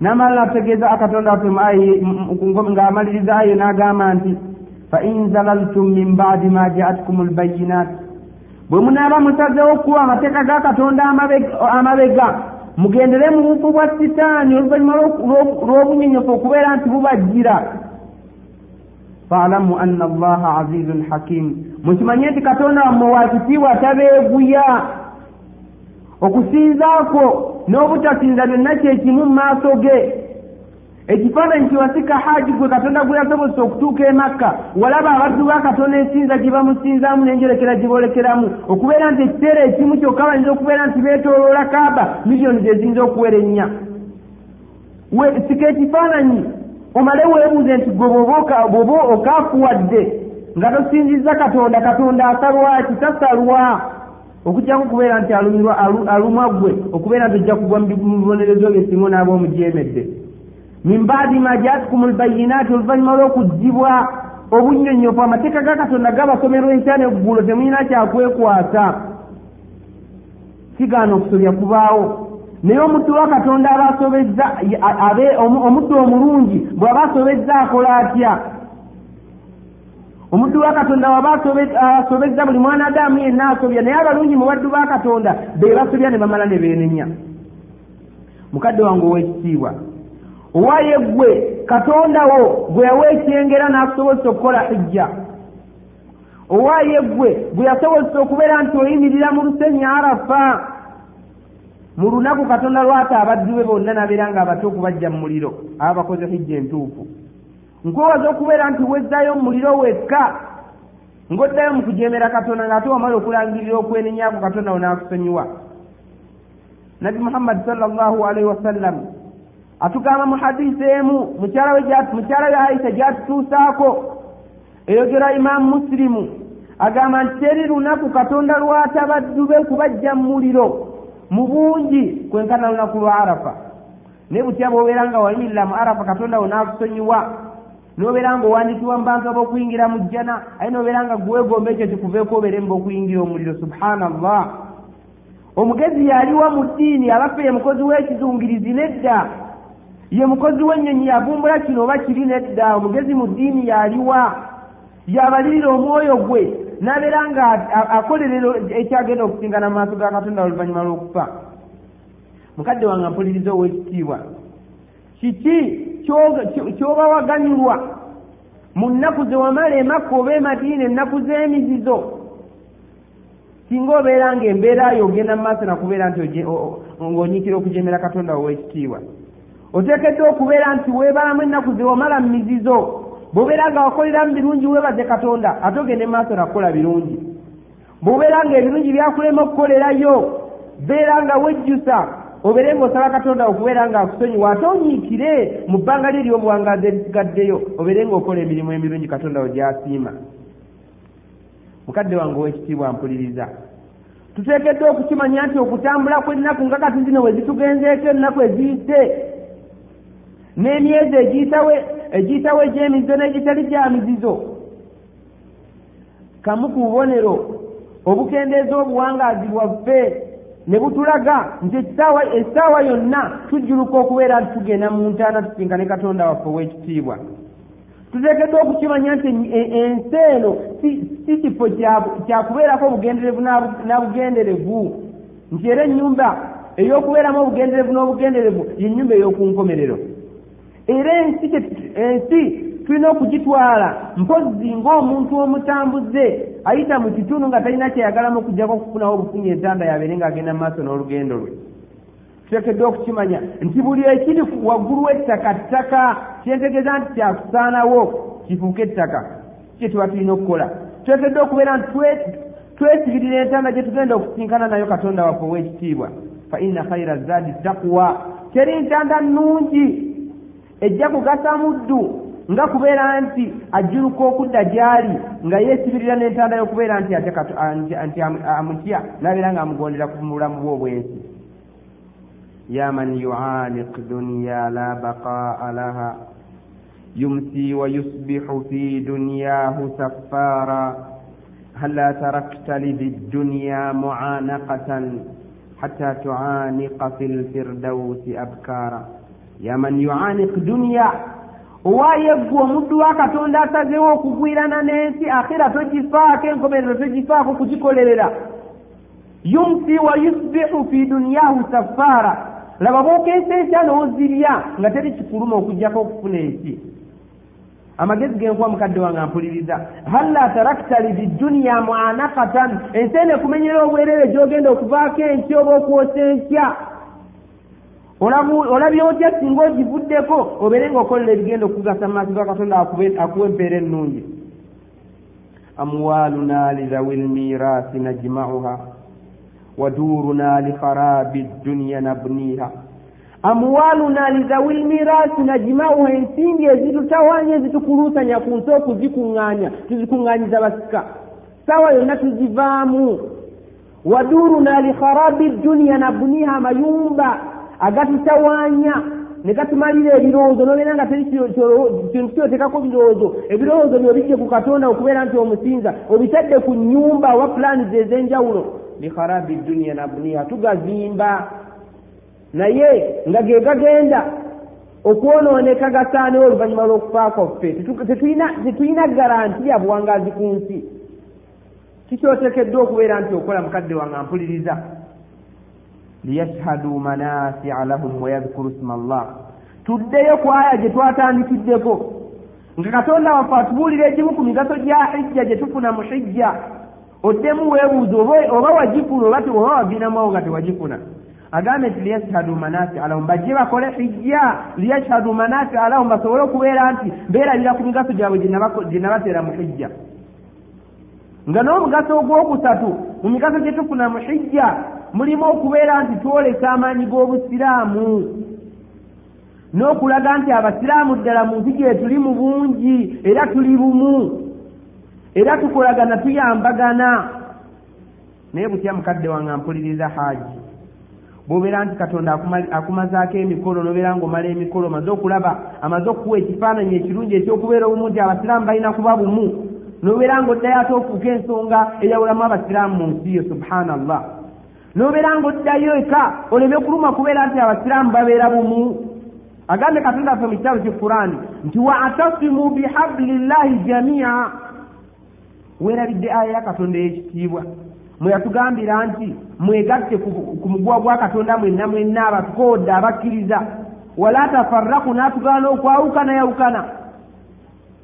Namala nakutegeeza akatonda waffe ng'amaliriza ayo n'agamba nti fa in zalaltum min badi ma jaatkum lbayinat bwe munaaba musazewo okuwa amateeka ga katonda amabega mugendere mu bufu bwa sitaani oluvannyuma lw'obunyonyofu okubeera nti bubajjira faalamu anna allaha azizun hakimu mukimanye nti katonda wammwe wakitiibwa tabeeguya. Okusinzaako n'obutasinza byonna kyekimu mu maaso ge. Ekifaananyi kiwasika haji gwe katonda gwe yasobozesa okutuuka emakka walaba abaddu ba katonda ensinza gye bamusinzaamu n'enjolekera gye boolekeramu. Okubeera nti ekiseera ekimu kyokka bayinza okubeera nti beetooloola kaaba miliyoni zeziyinza okuwera ennya sika ekifaananyi omale weebuuze nti gwe bwoba okaafuwadde nga tosinziza katonda katonda asalwa kitasalwa okujjako okubeera nti alumwa gwe okubeera nti ojja kugwa mu bibonerezo byesingo n'aba omujeemedde min baadi ma jaatkum lbayinaati oluvannyuma lw'okugibwa obunyonyofu amateeka ga katonda gabasomerwa enkya neggulo temulina kyakwekwasa kigaana okusobya kubaawo naye omuddu wa katonda aba asobezza omuddu omulungi bw'aba asobezza akola atya? Omuddu wa katonda waba asobezza buli mwana adamu yenna asobya naye abalungi mu baddu ba katonda be basobya ne bamala ne beenenya. Mukadde wange ow'ekitiibwa owaye gwe katonda wo gwe yawa ekyengera n'akusobozesa okukola hijja. Owaye gwe gwe yasobozesa okubeera nti oyimirira mu lusenyi arafa mu lunaku katonda lwata abaddu be bonna nabeera nga abate okubajja mu muliro aba bakoze hijja entuufu. Nkwewaza okubeera nti wezzaayo mu muliro wekka ng'oddayo mu kujeemera katonda ng'ate wamala okulangirira okwenenyako katonda wo n'akusonyiwa. Nabi muhammadi sallallahu alaihi wasallam atugamba mu hadisi emu mukyala we aisha gyatutuusaako eyogera imaamu musirimu agamba nti teri lunaku katonda lwata baddu be kubajja mu muliro mu bungi kwenkana lunaku lwa arafa. Naye butya bw'obeera nga wayimirira mu arafa katonda wo n'akusonyiwa n'obeera nga owandikibwa mu bantu ab'okuyingira mu jjana aye n'obeera nga gweegomba ekyo kikuveeko obeere mu b'okuyingira omuliro subhanallah. Omugezi yaliwa mu ddiini abaffe ye mukozi w'ekizungirizi nedda. Ye mukozi w'ennyonyi yavumbula kino oba kiri nedda. Omugezi mu ddiini yaliwa yabalirira omwoyo gwe n'abeera nga akolerera ekyagenda okusingana mu maaso ga katonda oluvannyuma lw'okufa. Mukadde wange mpuliriza ow'ekitiibwa kiki ky'oba waganyulwa mu nnaku ze wamala emakka oba emadiina ennaku z'emizizo singa obeera nga embeera yo ogenda mu maaso nakubeera nti ng'onyiikira okujemera katonda ow'ekitiibwa oteekeddwa okubeera nti weebalamu ennaku ze wamala mu mizizo bw'obeera nga wakoleramu birungi weebaze katonda ate ogende maaso nakukola birungi. Bw'obeera nga ebirungi byakulema okukolerayo. Beera nga wejjusa obeere ng'osaba katonda okubeera nga akusonyiwa ate onyiikire mu bbanga lye ery'obuwangazi erisigaddeyo obeere ng'okola emirimu emirungi katonda we gy'asiima. Mukadde wange ow'ekitiibwa mpuliriza tuteekeddwa okukimanya nti okutambula kw'ennaku nga kati zino we zitugenzeeko ennaku eziyise n'emyezi egiyitawo egiyitawo egy'emizizo n'egitali gya mizizo. Kamu ku bubonero obukendeeza obuwangaazi bwaffe ne butulaga nti essaawa yonna tujjuluka okubeera nti tugenda mu ntaana tusinkane katonda waffe ow'ekitiibwa. Tuteekeddwa okukimanya nti ensi eno si kifo kyakubeerako obugenderevu n'abugenderevu nti era ennyumba ey'okubeeramu obugenderevu n'obugenderevu yennyumba ey'okunkomerero era ensi ensi tulina okugitwala. Mpozi ng'omuntu omutambuze ayita mu kitundu nga talina kyeyagalamu okujjako okufunawo obufunyi entanda yabeere ng'agenda mu maaso n'olugendo lwe. Tuteekeddwa okukimanya nti buli ekiri waggulu w'ettaka ttaka kyentegeeza nti kyakusaanawo kifuuke ettaka kye tuba tulina okukola. Tuteekeddwa okubeera nti twesibirira entanda gye tugenda okusinkana nayo katonda waffe ow'ekitiibwa. Fa inna khaira zaadi takuwa teri ntanda nnungi ejja kugasa muddu nga kubeera nti ajjuluka okudda gy'ali nga yeesibirira n'entanda y'okubeera nti ate nti amutya n'abeera ng'amugondera ku bulamu bwe obwensi ya man yuaniq dunya la baqaa laha yumsi wa yusbihu fi dunyahu saffara هلا تركت لذي الدنيا معانقة حتى تعانق في الفردوس أبكارا yaman yuanik duniya owaayo eggwe omuddu wa katonda asazeewo okugwirana n'ensi akhira togifaako enkomerero togifaako kugikolerera yumsi wa yusbihu fi dunyahu safaara laba bookeesa enkya n'ozirya nga teri kifuluma okugjako okufuna ensi. Amagezi genkuwa mukadde wange ampuliriza. Halla tarakta lididuniya muanakatan ensi ene kumenyera obwerere gy'ogenda okuvaako enkya oba okwosa enkya? Olabye otya singa ogivuddeko obeere ng'okolera ebigenda okugasa mu maaso ga katonda akuwa empeera ennungi? Amwaluna lizawi lmirasi najmauha waduruna likharabi dduniya nabniha amwaluna lizawi lmirasi najmauha ensimbi ezitutawanya ezitukuluusanya ku nsi okuzikuŋŋaanya tuzikuŋŋaanyiza basika. Sawa yonna tuzivaamu. Waduruna likharabi dduniya nabniha amayumba agatutawaanya ne gatumalira ebirowoozo nobeera nga kintu kyoteekako birowoozo. Ebirowoozo byo bijje ku katonda okubeera nti omusinza obitadde ku nyumba oba pulaanizi ez'enjawulo. Likharabi dduniya nabniha tugazimba. Naye nga ge gagenda okwonooneka gasaanewo oluvannyuma lw'okufa kwaffe tetulina garanti ya buwangazi ku nsi. Kikyoteekeddwa okubeera nti okola mukadde wange mpuliriza liyashhadu manafi'a lahum wayadhkuru sma allah. Tuddeyo ku aya gye twatandikiddeko nga katonda waffe atubuulira egimu ku migaso gya hijja gye tufuna mu hijja. Oddemu weebuuza oba wagifuna oba oba waginamuawo nga tewagifuna. Agambe nti liyashhadu manafi'a lahum. Bajje bakole hijja liyashhadu manafi'a lahum. Basobole okubeera nti beerabira ku migaso gyabwe gye nabateera mu hijja. Nga n'omugaso ogwokusatu mu migaso gye tufuna mu hijja mulimu okubeera nti twolesa amaanyi g'obusiraamu n'okulaga nti abasiraamu ddala mu nsi gye tuli mu bungi era tuli bumu era tukolagana tuyambagana. Naye butya mukadde wange mpuliriza haaji. Bw'obeera nti katonda akumazaako emikolo n'obeera ng'omala emikolo omaze okulaba amaze okukuwa ekifaananyi ekirungi ekyokubeera obumu nti abasiraamu balina kuba bumu n'obeera ng'oddayo ate ofuuka ensonga eyawulamu abasiraamu mu nsi yo subhanallah n'obeera nga oddayo eka oleme kuluma kubeera nti abasiraamu babeera bumu. Agambye katonda waffe mu kitabo kyefurani nti waatasimu bihablillahi jamia. Weerabidde aya ya katonda ey'ekitiibwa. Mwe yatugambira nti mwegatte ku muguwa gwa katonda mwenna mwenna abakooda abakkiriza. Wala tafarraku n'atugana okwawukana yawukana.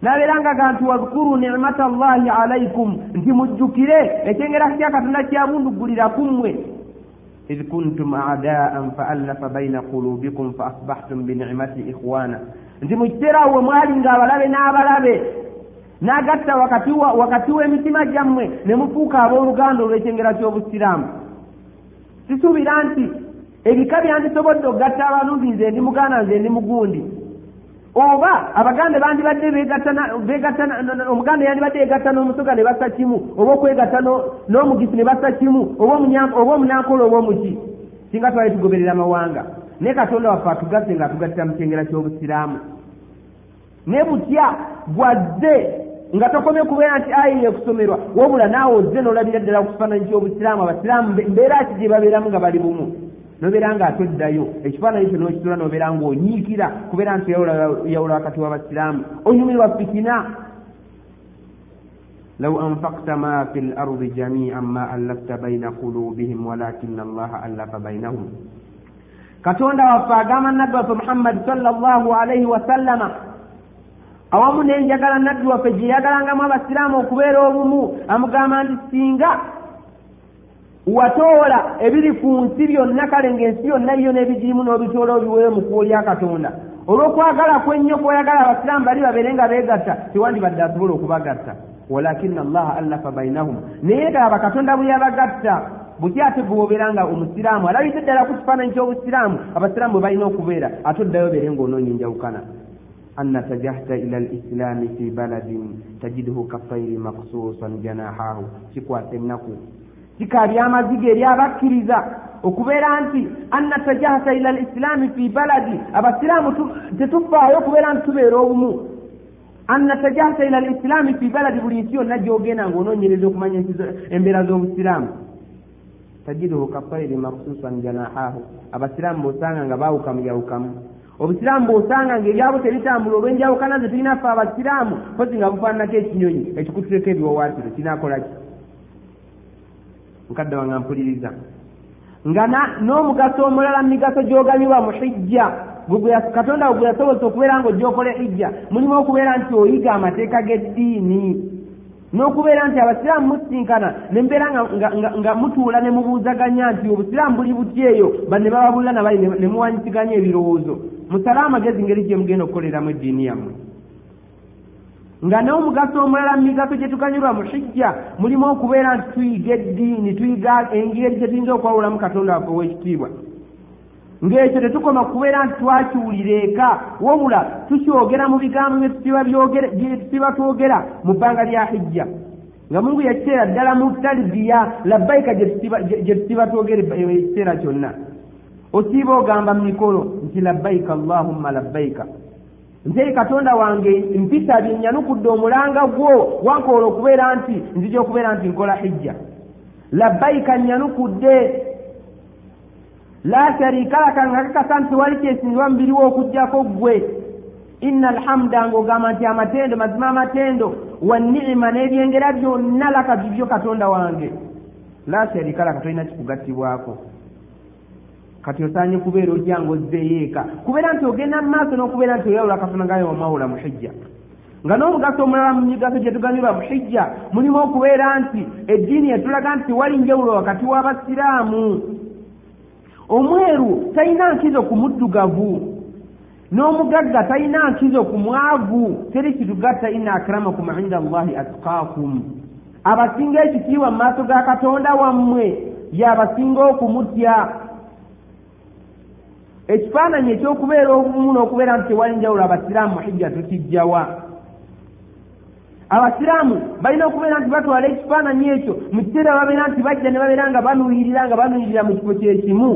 Nabeeranga ga nti wadhkuru nicmata llahi alaikum nti mujjukire ekyengerako kya katonda kyamundugulira kummwe إذ كنتم أعداء فألف بين قلوبكم فأصبحتم بنعمته إخوانا nti mu kiseera awo mwali ng'abalabe n'abalabe n'agatta wakati w'emitima gyammwe ne mufuuka abooluganda olw'ekyengera ky'obusiraamu sisuubira nti ebika byandisobodde okugatta abalungi nze ndi muganda nze ndi mugundi oba abaganda bandibadde omuganda yandibadde yegatta n'omusoga ne bassa kimu oba okwegatta n'omugisi ne bassa kimu oba omunankola oba omuki? Singa twali tugoberera amawanga naye katonda waffe atugasse nga atugattira mu kyengera ky'obusiraamu. Ne butya gwazze nga tokomye kubeera nti ayi ekusomerwa wabula naawe ozze n'olabira ddala ku kifaananyi ky'obusiraamu abasiraamu mbeera ki gye babeeramu nga bali bumu nobeera nga atoddayo ekifaananyi kyo nokitula nobeera nga onyiikira kubeera nti yawula wakati w'abasiraamu. Onyumirwa fitina? Law anfakta ma fi lardi jamian ma allafta baina qulubihim walakina allaha allafa bainahum katonda waffe agamba nabbi waffe muhammadi sallallahu alaihi wasallama awamu nenjagala nabbi waffe gye yagalangamu abasiraamu okubeera obumu amugamba nti singa watoola ebiri ku nsi byonna kale ng'ensi yonna yo n'ebigirimu n'obitoola obiweere mu kkubo lya katonda olw'okwagala kwennyo kw'oyagala abasiraamu bali babeere nga beegatta tewandibadde asobola okubagatta walakina allaha allafa bainahum naye ddala bakatonda bwe yabagatta buty ate bweobeera nga omusiraamu alabidde ddala ku kifaananyi ky'obusiraamu abasiraamu bwe balina okubeera ate oddayo beere ng'onoonya enjawukana أن اتجهت إلى الإسلام في بلد تجده كالطير مقصوصا جناحاه kikwata ennaku kikaali amaziga eri abakkiriza okubeera nti anna tajahata ila lislaami fi baladi abasiraamu tetufaayo okubeera nti tubeera obumu. Anna tajahata ila lislaami fi baladi buli nsi yonna gyogenda ngaonoonyereza okumanya embeera z'obusiraamu. Tajiduhu kafairi maksusan janahahu abasiraamu bosanga nga baawuka muyawukamu obusiraamu bwosanga ngaebyabo tebitambula olw'enjawukana ze tulina ffe abasiraamu kozi nga bufaananako ekinyonyi ekikutureko ebiwawaatiro kinakolaki mukadde wange mpuliriza nga n'omugaso omulala mu migaso gy'oganyulwa mu hijja katonda gwe yasobozesa okubeera nga ojja hijja mulimu okubeera nti oyiga amateeka g'eddiini. N'okubeera nti abasiraamu musinkana nembeera nga mutuula ne mubuuzaganya nti obusiraamu buli buty eyo banne bababulira nabali ne muwanyisiganya ebirowoozo. Musale amagezi ngeri gye mugenda okukoleramu eddiini yammwe nga n'omugaso omulala mu migaso gye tuganyulwa mu hijja mulimu okubeera nti tuyiga eddiini tuyiga engeri gye tuyinza okwawulamu katonda waffe ow'ekitiibwa. Ng'ekyo tetukoma kubeera nti twakiwulira eka wabula tukyogera mu bigambo bye tusiba twogera mu bbanga lya hijja. Nga mungu yakiseera ddala mu talibiya labbayika gye tusiba twogera ekiseera kyonna. Osiiba ogamba mu mikolo nti labbayika allahumma labbayika nze katonda wange mpisa byenyanukudde omulanga gwo wankoola okubeera nti nzija okubeera nti nkola hijja. Labbayika nyanukudde la sharika laka nga kakasa nti wali kyesinzibwa mubiriwo okugjako ggwe. Inna alhamda ng'ogamba nti amatendo mazima amatendo wanniima n'ebyengera byonna laka bibyo katonda wange. La sharika laka tolina kikugattibwako kati osaanye kubeera ojja nga ozzeeyo eka kubeera nti ogenda mu maaso n'okubeera nti oyawula katonda ngayo wamawula mu hijja nga n'omugaso omulala mu migaso gye tuganyulwa mu hijja mulimu okubeera nti eddiini yetulaga nti wali njawulo wakati w'abasiraamu. Omweru talina nkizo ku muddugavu n'omugagga talina nkizo ku mwavu. Teri kitugatta inna akramakum inda allahi atqaakum. Abasinga ekitiibwa mu maaso ga katonda wammwe y'abasinga okumutya ekifaananyi ekyokubeera obumu n'okubeera nti tewali njawulo abasiraamu hijja tukijjawa. Abasiraamu balina okubeera nti batwala ekifaananyi ekyo mu kiseera babeera nti bajja ne babeera nga banuuyirira nga banuuyirira mu kifo kyekimu.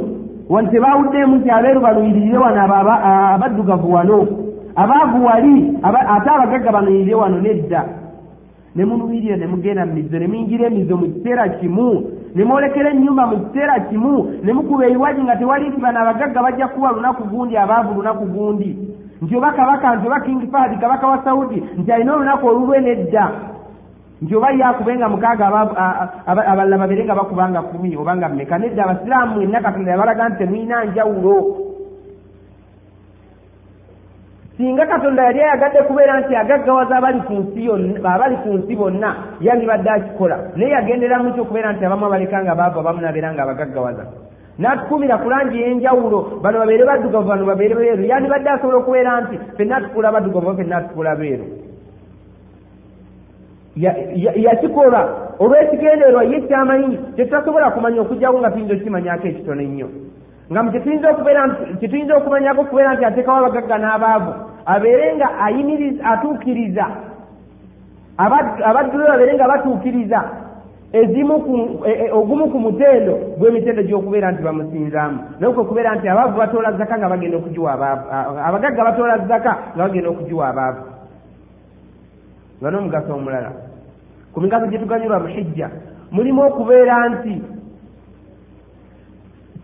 Wano tebawuddeemu nti abeeru banuuyirire wano abaddugavu wano abaavu wali ate abagagga banuuyirire wano nedda. Ne munuuyirira ne mugenda mu mizo ne muyingira emizo mu kiseera kimu ne mwolekera ennyumba mu kiseera kimu ne mukuba ebiwaji nga tewali nti bano abagagga bajja kuba lunaku gundi abaavu lunaku gundi. Nti oba kabaka nti oba king fahad kabaka wa saudi nti alina olunaku olulwe nedda. Nti oba yakubenga mukaaga abalala babere nga bakubanga kumi obanga mmeka nedda abasiraamu mwenna katonda yabalaga nti temulina njawulo singa katonda yali ayagadde kubeera nti agaggawaza abali ku nsi yonna abali ku nsi bonna yandibadde akikola. Naye yagendera muki okubeera nti abamu abaleka nga baava abamu nabeera nga abagaggawaza. N'atukumira ku langi ey'enjawulo bano babeere baddugavu bano babeere beeru. Yandibadde asobola okubeera nti fenna atufuula baddugavu fenna atufuula beeru. Yakikola. Olw'ekigendererwa ye kyamanyi kyetutasobola kumanya okujjawo nga tuyinza okukimanyako ekitono ennyo nga mu kyetuyinza okumanyako okubeera nti ateekawo abagagga n'abaavu abeere nga atuukiriza. Abaddu be babeere nga batuukiriza. Ezimu ogumu ku mutendo gw'emitendo gy'okubeera nti bamusinzaamu. Naye kwe kubeera nti abaavu batoola zaka nga bagenda okugiwa abaavu abagagga batoola zaka nga bagenda okugiwa abaavu. Nga n'omugaso omulala. Ku migaso gye tuganyulwa mu hijja mulimu okubeera nti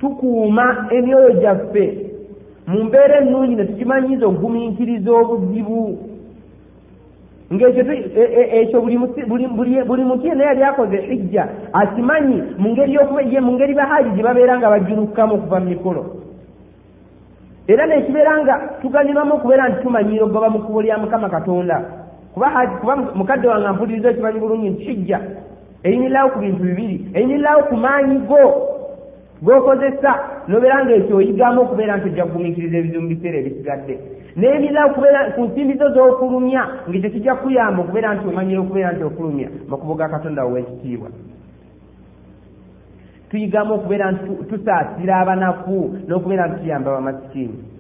tukuuma emyoyo gyaffe. Mu mbeera ennungi ne tukimanyiza okugumiikiriza obuzibu. Ngaekyo buli muti yenna yali akoze hijja akimanyi mu ngeri mu ngeri bahaaji gye babeera nga bajulukamu okuva mu mikolo era nekibeera nga tuganyulwamu okubeera nti tumanyira ogaba mu kkubo lya mukama katonda. Kuba kuba mukadde wange ampuliriza ekimanyi bulungi nti hijja eyinirirawo ku bintu bibiri eyinirirawo ku maanyi go g'okozesa nobeera nga ekyo oyigamu okubeera nti ojja kugumiikiriza ebizibu mu biseera ebisigadde. N'ebirala okubeera ku nsimbi zo z'okulumya ngekyo kijja kukuyamba okubeera nti omanyire okubeera nti okulumya makubo ga katonda ow'ekitiibwa. Tuyigamu okubeera nti tusaasira abanafu n'okubeera nti tuyamba abamasikiini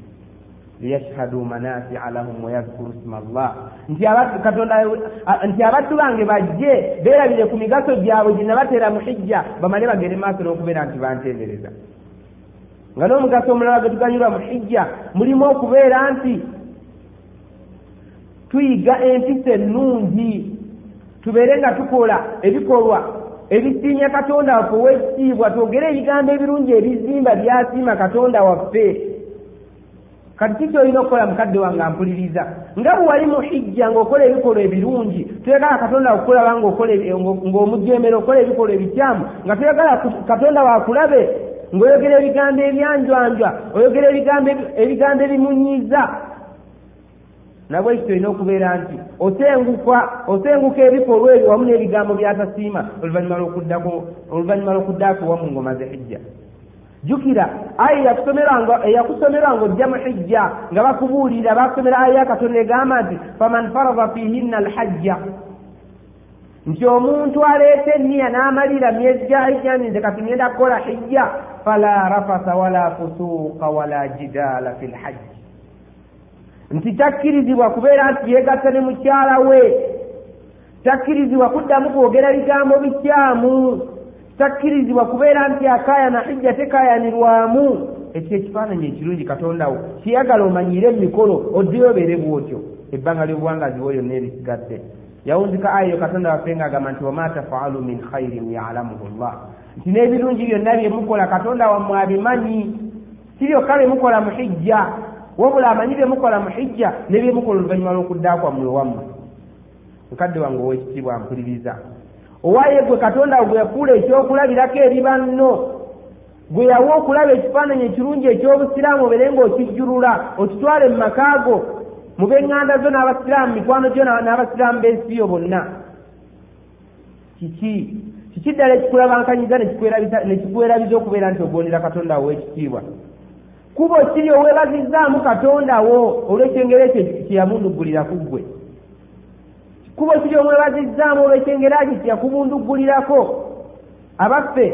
liyashhadu manafia lahum wayadhkuru sma llah nti abaddu bange bajje beerabire ku migaso gyabwe gye nabateera mu hijja bamale bagere maaso n'okubeera nti bantendereza nga n'omugaso omulala ge tuganyulwa mu hijja mulimu okubeera nti tuyiga empisa ennungi tubeere nga tukola ebikolwa ebisiimya katonda waffe ow'ekitiibwa twogere ebigambo ebirungi ebizimba byasiima katonda waffe kati ki kyolina okukola mukadde wange ampuliriza? Nga bwe wali mu hijja ng'okola ebikolwa ebirungi toyagala katonda okukulaba ng'omujemera okola ebikolwa ebikyamu nga toyagala katonda wakulabe ng'oyogera ebigambo ebyanjwanjwa oyogera ebigambo ebimunyiza nabwe ekyo olina okubeera nti osenguka osenguka ebikolwa ebyo wamu n'ebigambo byatasiima oluvannyuma lw'okuddako wamu ng'omaze hijja jjukira aya eyakusomerwa ng'ojja mu hijja nga bakubuulira bakusomera aya ya katonda egamba nti faman farada fihinna alhajja. Nti omuntu aleeta enniya n'amalira myezi gya hijja nti nze kati ngenda kukola hijja fala rafasa wala fusuuqa wala jidaala fi lhajji nti takkirizibwa kubeera nti yeegatta ne mukyala we takkirizibwa kuddamu kwogera bigambo bikyamu takkirizibwa kubeera nti akaayana hijja tekaayanirwamu ekyo ekifaananyi ekirungi katondawo kiyagala omanyire emikolo oddeyo obeere bwotyo. Ebbanga ly'obuwangazi bwo lyonna erisigadde yawunzika ayo katonda waffe ng'agamba nti wama tafaalu min khairin yalamuhu llah nti n'ebirungi byonna bye mukola katonda wammwe abimanyi. Si byokka bye mukola mu hijja wabula amanyi bye mukola mu hijja ne bye mukola oluvannyuma lw'okuddaakwammwe wammwe. Mukadde wange ow'ekitiibwa mpuliriza owaye gwe katonda gwe yafuula ekyokulabirako eri banno. Gwe yawa okulaba ekifaananyi ekirungi eky'obusiraamu obere ng'okijjulula okitwale mu makaago mu b'eŋŋanda zo n'abasiraamu mikwano gyo n'abasiraamu b'ensi yo bonna. Kiki? Kiki ddala ekikulabankanyiza nekikuwerabiza okubeera nti ogondera katonda wo w'ekitiibwa kuba kiri oweebazizzaamu katonda wo olw'ekyengero ekyo kyeyamundugguliraku ggwe kuba kiri omwebazizzaamu olw'ekyengero ekyo kyeyakubunduggulirako abaffe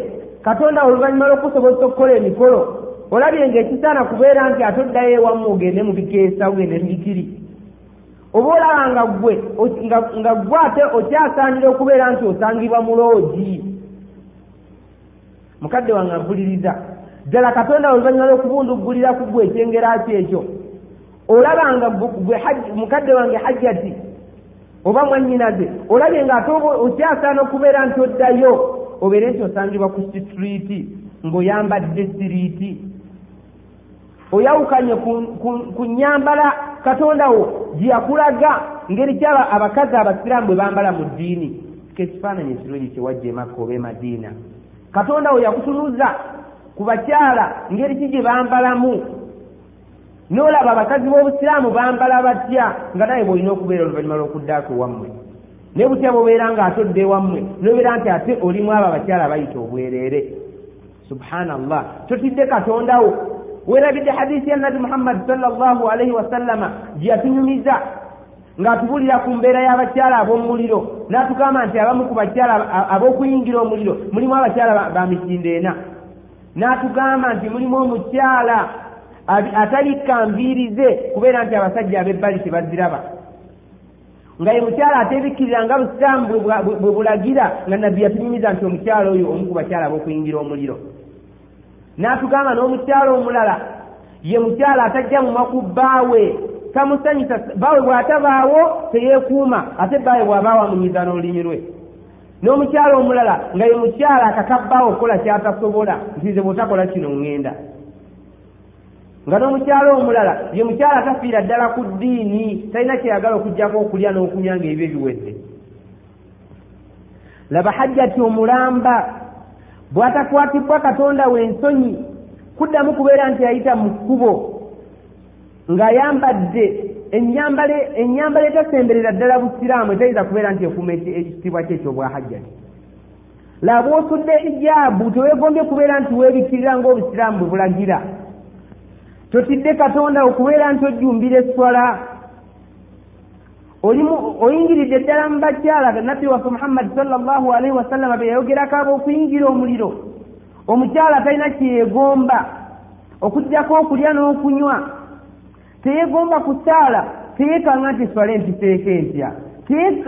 katonda oluvannyuma lw'okusobozesa okukola emikolo olabye ngaekisaana kubeera nti ate oddayo ewamu ogende mu bikeesa ogende mu bikiri oba olaba nga ggwe nga ggwe ate okyasaanira okubeera nti osangibwa mu loogi. Mukadde wange mpuliriza ddala katonda oluvannyuma lw'okubunduggulira ku ggwe ekyengera ki ekyo? Olaba nga mukadde wange hajjati oba mwannyinaze olabye nga ate okyasaana okubeera nti oddayo? Obeere nti osangibwa ku sitiriiti ng'oyambadde siriiti oyawukanye ku nyambala katonda wo gye yakulaga ngeri kyaba abakazi abasiraamu bwe bambala mu ddiini. Kekifaananyi ekirungi kyewajja emakka oba emadiina katonda wo yakutunuza ku bakyala ngeri ki gye bambalamu n'olaba abakazi b'obusiraamu bambala batya nga naye bw'olina okubeera oluvannyuma lw'okuddaako ewammwe naye butya bwobeera nga atodde ewammwe nobeera nti ate olimu abo abakyala bayita obwereere? Subhanallah. Totidde katondawo weerabidde hadisi ya nabi muhammadi salllahu alaihi wasallama gye yatunyumiza ng'atubulira ku mbeera y'abakyala ab'omuliro n'atugamba nti abamu ku bakyala ab'okuyingira omuliro mulimu abakyala ba misinde ena. N'atugamba nti mulimu omukyala atalikka nviirize kubeera nti abasajja ab'ebbali tebaziraba. Nga ye mukyala atebikkirira nga busiraamu bwe bulagira nga nabbi yatunyumiza nti omukyala oyo omu ku bakyala ab'okuyingira omuliro. N'atugamba n'omukyala omulala ye mukyala atajja mu maku bbaawe tamusanyusa baawe bw'atabaawo teyeekuuma ate bbaawe bw'abaawo amunyiza n'olulimi lwe. N'omukyala omulala nga ye mukyala akakabbaawo okukola kyatasobola nti nze bw'otakola kino ŋŋenda nga n'omukyala omulala ye mukyala atafiira ddala ku ddiini talina kyeyagala okugjako okulya n'okunywa ng'ebyo biwedde laba hajjati omulamba bw'atakwatibwa katonda we ensonyi kuddamu kubeera nti ayita mu kkubo ng'ayambadde ennyambala etasemberera ddala busiraamu etayinza kubeera nti ekuuma ekitiibwa kye ekyobwa hajjati. Laba osudde hijaabu teweegombye kubeera nti weebikkirira ng'obusiraamu bwe bulagira totidde katonda okubeera nti ojjumbira eswala oyingiridde ddala mu bakyala nabbi waffe muhammadi salllahu alaihi wasallama be yayogerako ab'okuyingira omuliro. Omukyala talina kyeyegomba okugjako okulya n'okunywa. Teyegomba kusaala teyekanga nti swala empiseeko entya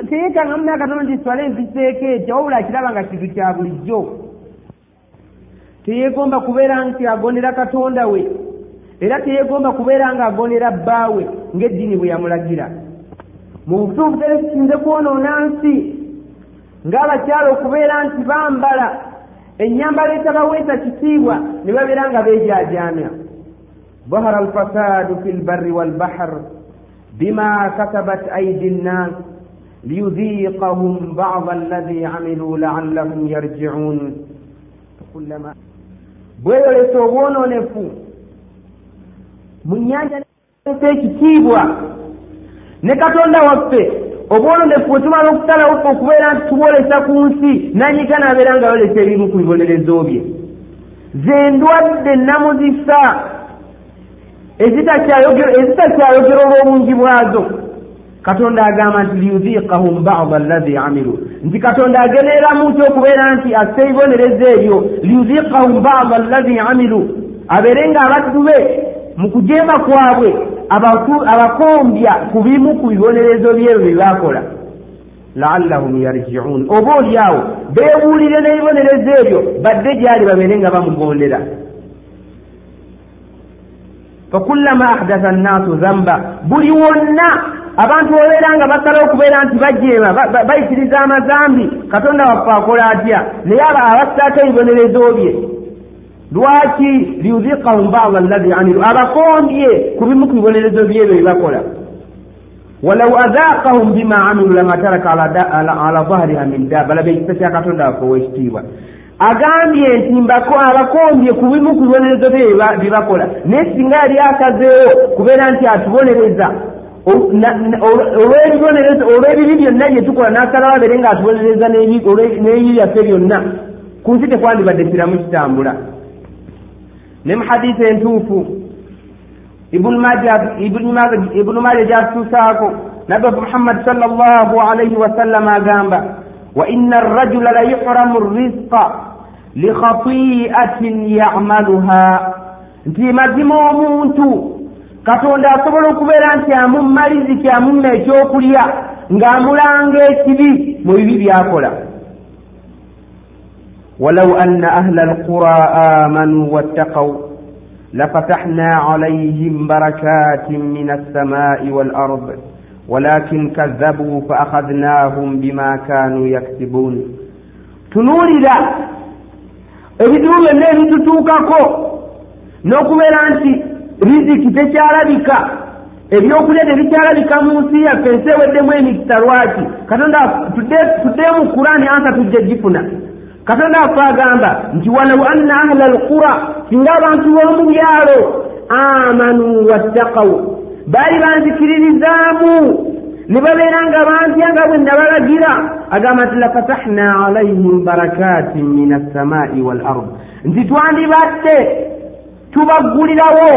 teyekanga muna katonda nti swala empiseeko etya wabula akiraba nga kintu kya bulijjo. Teyegomba kubeera nti agondera katonda we era teyegomba kubeera nga agondera bbaawe ng'eddiini bwe yamulagira mu butuufu terekisinze kwonoona nsi ng'abakyala okubeera nti bambala ennyambala etabaweesa kitiibwa ne babeera nga beejaajamya ظهر الفساد في البر والبحر بما كسبت أيدي الناس ليذيقهم بعض الذي عملوا لعلهم يرجعون كلما bweyolesa obwononefu mu nnyanja ekitiibwa ne katonda waffe obwononefu bwe tumala okusalawo ffe okubeera nti tubwolesa ku nsi nanyika nabeera nga yolesa ebimu ku bibonerezo bye. Ze ndwadde namuzisa ezitakyayogera olw'obungi bwazo. Katonda agamba nti liyuziikahum bada allazi amilu. Nti katonda ageneramu ki okubeera nti asse ebibonerezo ebyo? Liyuziikahum bada allazi amilu. Abeere nga abaddu be mu kujeema kwabwe abakombya ku bimu ku bibonerezo byebyo bye bakola laallahum yarjiun oba oli awo beebuulire n'ebibonerezo ebyo badde gyali babeere nga bamugondera. Fakullama ahdatha annaasu zamba buli wonna abantu obeera nga basalawo okubeera nti bajeema bayitiriza amazambi katonda waffe akola atya? Naye abassaako ebibonerezo bye lwaki liyuziqahum bada allazi amilu abakombye ku bimu ku bibonerezo byebyo byebakola walau azaaqahum bima amilu lama taraka ala dhahriha min daba laba ekisa kya katonda waffe owekitiibwa agambye nti abakombye ku bimu ku bibonerezo bye byebakola naye singa yali akazeewo kubeera nti atubonereza olw'ebibi byonna bye tukola n'asalawo abeere nga atubonereza n'ebibi byaffe byonna ku nsi tekwandibadde kiramu kitambula ne mu hadisi entuufu ibunu maja gyatutuusaako nabbi waffe muhammadi sall llahu alaihi wasallama agamba wa inna arrajula la yuhramu rizqa likhati'atin yamaluha. Nti mazima omuntu katonda asobola okubeera nti amumalizi kyamumma ekyokulya ng'amulanga ekibi mu bibi byakola ولو أن أهل القرى آمنوا واتقوا لفتحنا عليهم بركات من السماء والأرض ولكن كذبوا فأخذناهم بما كانوا يكسبون. tunuulira ebizibu byonna ebitutuukako n'okubeera nti riziki tekyalabika ebyokulya tebikyalabika mu nsi yaffe ensi eweddemu emikisa lwaki katonda tuddeemu kulaani ansa tujja gifuna katonda afe agamba nti walau anna ahla alqura singa abantu b'omu byalo amanu wattakawu baali banzikiririzaamu ne babeera nga bantya nga bwe nabalagira. Agamba nti lafatahna alaihim barakatin min assamai wal ard nti twandibatte tubaggulirawo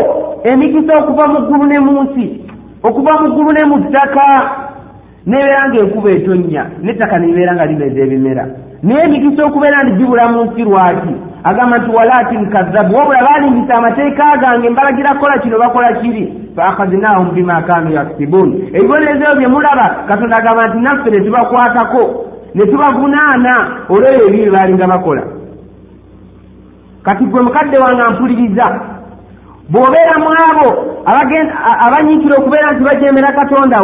emikisa okuva mu ggulu ne mu nsi okuva mu ggulu ne mu ttaka nebeera ngaenkuba etonnya n'ettaka nebeera nga limeza ebimera. Naye emikisa okubeera nti gibula mu nsi lwaki? Agamba nti walakin kazzabu wabula baalimbisa amateeka gange mbalagira kukola kino bakola kiri. Faakhazinahum bima kanu yaksibun. Ebibonerezo bye mulaba katonda agamba nti naffe ne tubakwatako ne tubavunaana. Olweyo ebibi baalinga bakola. Kati gwe mukadde wange mpuliriza bw'obeera mu abo abanyiikira okubeera nti bajemera katonda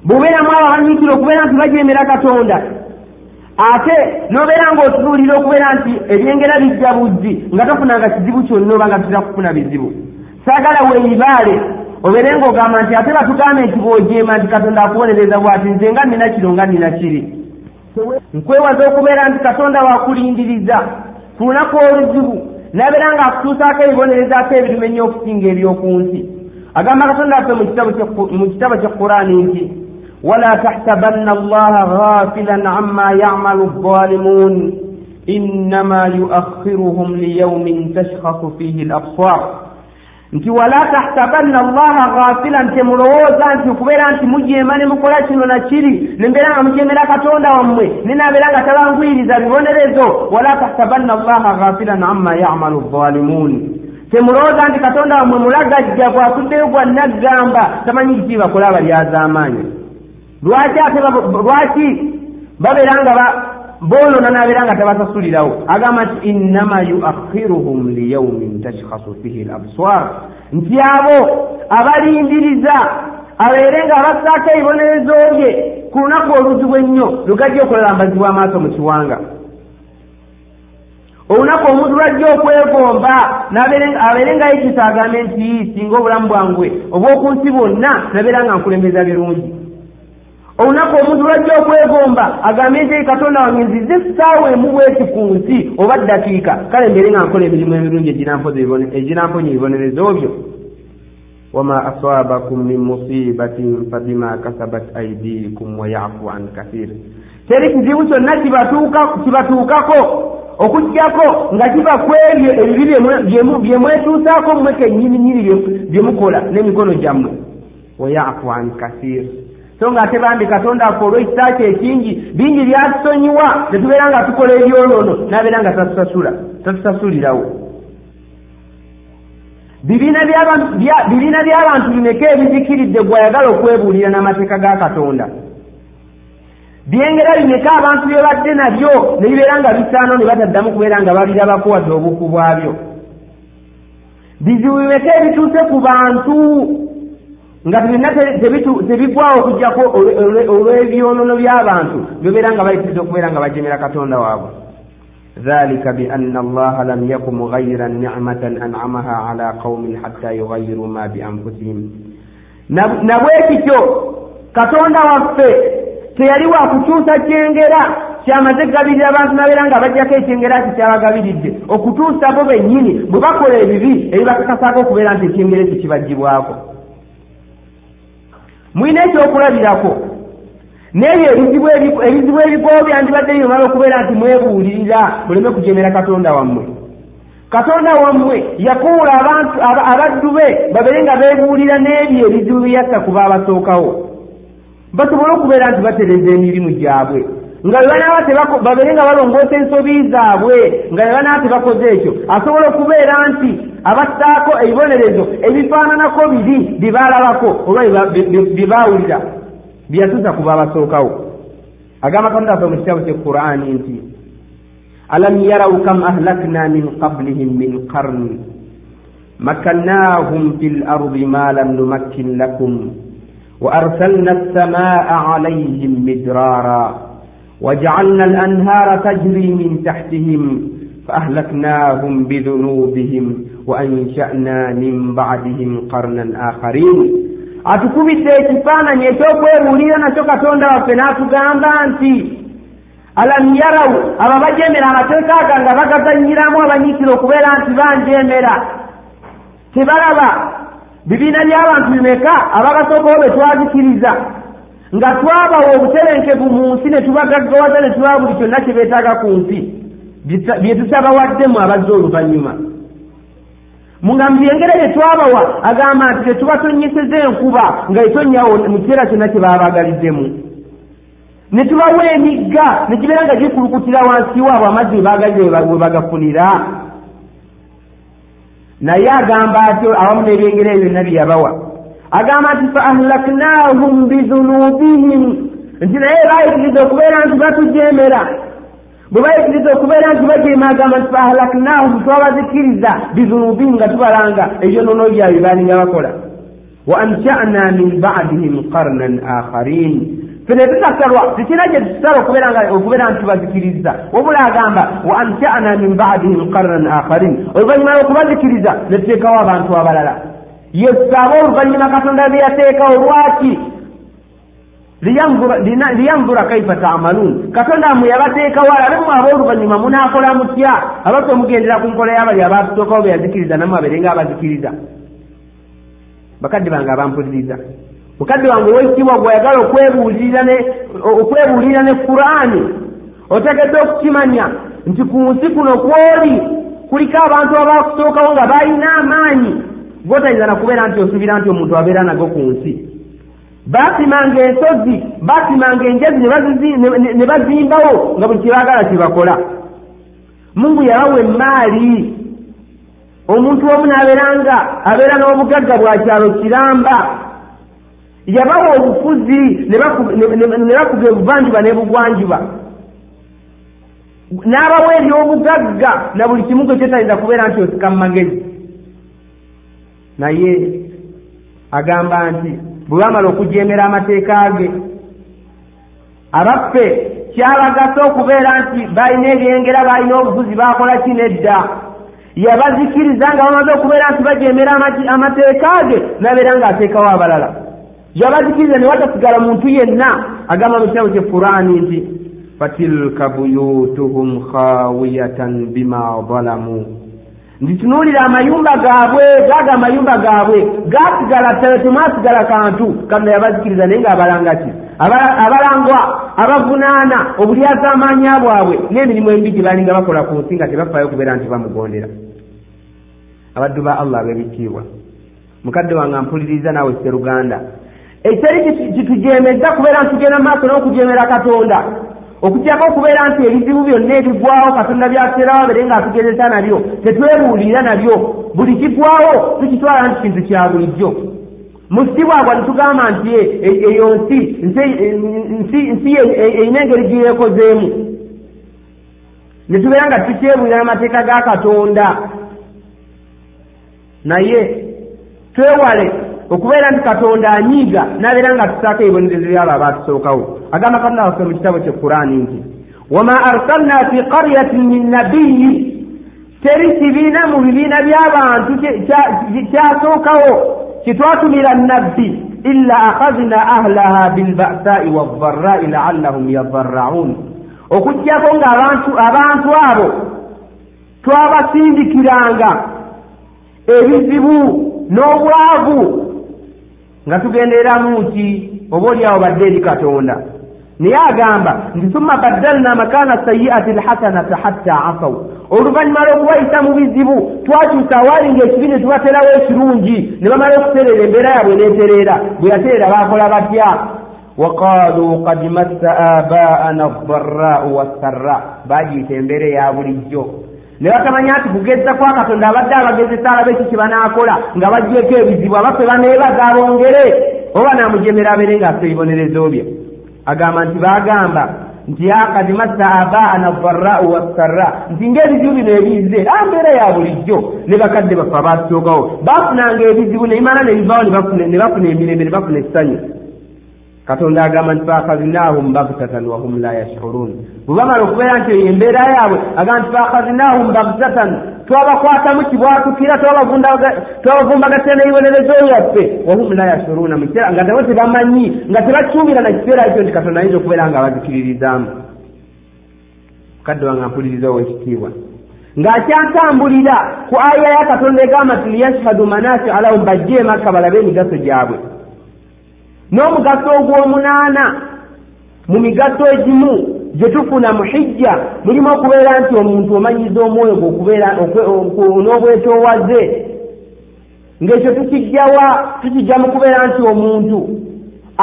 wo bw'obeera mu abo abanyiikira okubeera nti bajemera katonda. Ate n'obeera ng'otunuulira okubeera nti ebyengera bijja bujji nga tofunanga kizibu kyonna oba nga tutera kufuna bizibu. Saagala weeyibaale obeere ng'ogamba nti ate batugambe nti bw'ojeema nti katonda akubonereza bw'ati nze nga nnina kino nga nnina kiri. Nkwewaza okubeera nti katonda wakulindiriza ku lunaku oluzibu nabeera nga akutuusaako ebibonerezaako ebiruma ennyo okusinga eby'oku nsi. Agamba katonda waffe mu kitabo kya qurani nti ولا تحسبن الله غافلا عما يعمل الظالمون إنما يؤخرهم ليوم تشخص فيه الأبصار nti wala tahsabanna allaha ghafila nti mulowooza nti okubeera nti mujeema ne mukola kino na kiri ne mbeera nga mujeemera katonda wammwe ne nabeera nga tabangwiriza bibonerezo wala tahsabanna allaha ghafilan amma yamalu zzalimuun temulowooza nti katonda wammwe mulagajja gwakuddeyo gwa naggamba tamanyi kiki bakola abalyaz'amaanyi lwaki ate lwaki babeera nga boonona nabeera nga tabasasulirawo agamba nti innama yuakhiruhum liyaumin tashkhasu fihi labswar nti abo abalindiriza abeere nga abassaako ebibonerezo bye ku lunaku oluzibu ennyo lugajja okulambazibwa amaaso mu kiwanga. Olunaku omuntu lwajja okwegomba abeere nga yekisa agambe nti singa obulamu bwange obw'oku nsi bwonna nabeera nga nkulembeza birungi olunaku omuntu lwajja okwegomba agambe nti katonda wange nzize essaawa emu bweti ku nsi oba ddakiika. Kale mbeere nga nkola emirimu emirungi eginamponya ebibonerezo byo. Wama asabakum min musibatin fabima kasabat aidikum wayafu an kathir teri kizibu kyonna kibatuukako okugjako nga kiva ku ebyo ebibi byemwetuusaako mmwe kennyininyini byemukola n'emikono gyammwe. Wayafu an kathir so nga ate bambi katonda affe olw'ekisa kye ekingi bingi byatusonyiwa tetubeera nga tukola ebyoloono nabeera nga tatusasula tatusasulirawo. Bibiina by'abantu bimeka ebizikiridde gwayagala okwebuulira n'amateeka ga katonda? Byengera bimeka abantu bye badde nabyo ne bibeera nga bisaano ne bataddamu kubeera nga babirabako wadde obuku bwabyo? Bizibu bimeka ebituuse ku bantu nga byonna tebigwawo okujjako olw'ebyonoono by'abantu byobeera nga bayitiridde okubeera nga bajeemera katonda waabwe. Dhalika bianna allaha lam yaku mughayira nicmatan anamaha ala qaumin hatta yughayiruu ma bianfusihim nabwekityo katonda waffe teyali wakukyusa kyengera kyamaze kugabirira abantu nabeera nga bajjako ekyengera ki kyabagabiridde okutuusa bo bennyini bwe bakola ebibi ebibakakasaako okubeera nti ekyengera ekyo kibagibwako mulina ekyokulabirako n'ebyo ebizibu ebigo byandibadde bimala okubeera nti mwebuulirira muleme kujemera katonda wammwe. Katonda wammwe yakuula abantu abaddu be babeere nga beebuulira n'ebyo ebizibu byeyassa ku baabasookawo. Basobole okubeera nti batereza emirimu gyabwe. Nga bebanaaba babeere nga balongoosa ensobi zaabwe nga bebanaaba tebakoze ekyo. Asobola okubeera nti abassaako ebibonerezo ebifaananako biri bye baalabako oba bye baawulira bye yatuusa ku baabasookawo. Agamba katonda waffe mu kitabo kye qur'ani nti alam yarau kam ahlakna min qablihim min qarni makannahum fi lardi ma lam numakkin lakum وأرسلنا السماء عليهم مدرارا وجعلنا الأنهار تجري من تحتهم فأهلكناهم بذنوبهم وأنشأنا من بعدهم قرنا آخرين atukubidde ekifaananyi ekyokwebuulira nakyo katonda waffe n'atugamba nti alam yarawu abo abajemera amateeka aga nga bagazanyiramu abanyiikira okubeera nti banjemera tebalaba bibiina by'abantu bimeka abagasookawo be twazikiriza nga twabawa obutebenkevu mu nsi ne tubagaggawaza ne tubawa buli kyonna kye beetaaga ku nsi bye tutabawaddemu abazze oluvannyuma Mugambi byengere bye twabawa. Agamba nti tetubatonyeseza enkuba nga etonyawo mu kiseera kyonna kye baabagaliddemu. Ne tubawa emigga ne kibeera nga gikulukutira wansi waabwe amazzi we bagafunira. Naye agamba atyo awamu n'ebyengere ebyo byonna bye yabawa. Agamba nti fa ahlaknahum bidhunubihim nti naye baayikiriza okubeera nti batujemera bwe bayikiriza okubeera nti bajeema agamba nti fa ahlaknahum twabazikiriza bidhunubihim nga tubalanga. Ebyonono byabwe baalinga bakola. Wa ansha'na min ba'dihim qarnan akharin. Fene tutasalwa tekira gye tusala okubeera nti tubazikiriza. Wabula agamba wa ansha'na min ba'dihim qarnan akharin. Oluvannyuma lwokubazikiriza ne tuteekawo abantu abalala. Yesaba oluvannyuma katonda bye yateekawo lwaki liyanzura kaifa tamaluun katonda mwe yabateekawo alabe mwe ab'oluvannyuma munaakola mutya? Abaffe mugendera ku nkola y'abali abatusookawo be yazikiriza namwe abeerenga abazikiriza bakadde bange abampuliriza. Mukadde wange owekitiibwa gweyagala okwebuulira ne qur'ani otegedde okukimanya nti ku nsi kuno kwoli kuliko abantu abakusookawo nga balina amaanyi. Gotayinza nakubeera nti osuubira nti omuntu abeera nago ku nsi baasimanga ensozi baasimanga enjazi ne bazimbawo nga buli kyebaagala kyebakola mungu yabawa emaali omuntu omu n'abeeranga abeera n'obugagga bwa kyalo kiramba. Yabawa obufuzi ne bakuga ebuvanjuba n'ebugwanjuba. N'abawa ebyobugagga na buli kimu kwe kyetayinza kubeera nti osika mu magezi. Naye agamba nti bwe bamala okujeemera amateeka ge. Abaffe kyabagasa okubeera nti balina ebyengera balina obufuzi bakola kinedda yabazikiriza nga bamaze okubeera nti bajeemera amateeka ge nabeera nga ateekawo abalala yabazikiriza ne watasigala muntu yenna agamba mu kitabo kye furani nti fatilka buyutuhum khawiyatan bima zalamu nditunuulira amayumba gaabwe gaaga amayumba gaabwe gaasigala temwasigala kantu. Katonda yabazikiriza naye ngaabalanga ki? Abalangwa abavunaana obulyazaamaanya bwabwe n'emirimu embi gye balinga bakola ku nsi nga tebafaayo okubeera nti bamugondera. Abaddu ba allah ab'ebitiibwa mukadde wange mpuliriza naawe seruganda. Ekyali kitujemeza kubeera nti tugenda maaso n'okujemera katonda okutyako okubeera nti ebizibu byonna ebigwawo katonda byaterawo abere nga atugezesa nabyo tetwebuulira nabyo buli kigwawo tukitwala nti kintu kya bulijjo. Mu sibwagwa netugamba nti eyo nsi nsi erina engeri giyekozeemu netubeera nga tukyebuulira amateeka ga katonda. Naye twewale okubeera nti katonda anyiiga nabeera nga tusaako ebibonerezo byabo abatusookawo agamba katonda waffe mu kitabo kye qurani nti wama arsalna fi qaryatin min nabiyi teri kibiina mu bibiina by'abantu kyasookawo kitwatumira nabbi illa akhadna ahlaha bilbasai waldharai laallahum yadharraun okugjako nga abantu abantu abo twabasindikiranga ebizibu n'obwavu nga tugenderamu nti oba oliawo badde eri katonda? Naye agamba nti summa baddalna makaana sayi'ati lhasanata hatta asaw. Oluvannyuma lw'okubayisa mu bizibu twakyusa awalinga ekibi ne tubaterawo ekirungi ne bamala okutereera embeera yabwe neetereera bwe yatereera baakola batya? Waqaaluu qad massa abaana addarraau wassarra baagiyita embeera eya bulijjo ne batamanya nti kugeza kwa katonda abadde abagezesa alabe eki kyebanaakola nga baggyeko ebizibu abaffe baneebaza abongere oba naamujemera abeere ng'affe ebibonerezo bye. Agamba nti baagamba nti akad massa abaana darrau wassarra. Nti ng'ebizibu bino ebize a mbeera ya bulijjo. Ne bakadde baffe abatusookawo baafunanga ebizibu neimala ne bivaawo ne bafuna emirembe ne bafuna essanyu katonda agamba nti faakhazinahum bagtatan wahum la yashurun. Bwe bamala okubeera nti eyo embeera yaabwe agamba nti faakhazinahum bagtatan twabakwatamu kibwatukira twabavumbagattira neibonerezo yaffe wahum la yashuruna mukiseera nga nabo tebamanyi nga tebakyumira na kiseera ekyo nti katonda ayinza okubeera nga abazikiririzaamu kadde wange mpuliriza owekitiibwa. Ng'akyatambulira ku aya ya katonda egamba nti liyashhadu manasi alahum bajje emakka balabe emigaso gyabwe n'omugaso ogw'omunaana. Mu migaso egimu gye tufuna mu hijja mulimu okubeera nti omuntu omanyiza omwoyo n'obwetoowaze. Ng'ekyo tukijjawa tukijja mu kubeera nti omuntu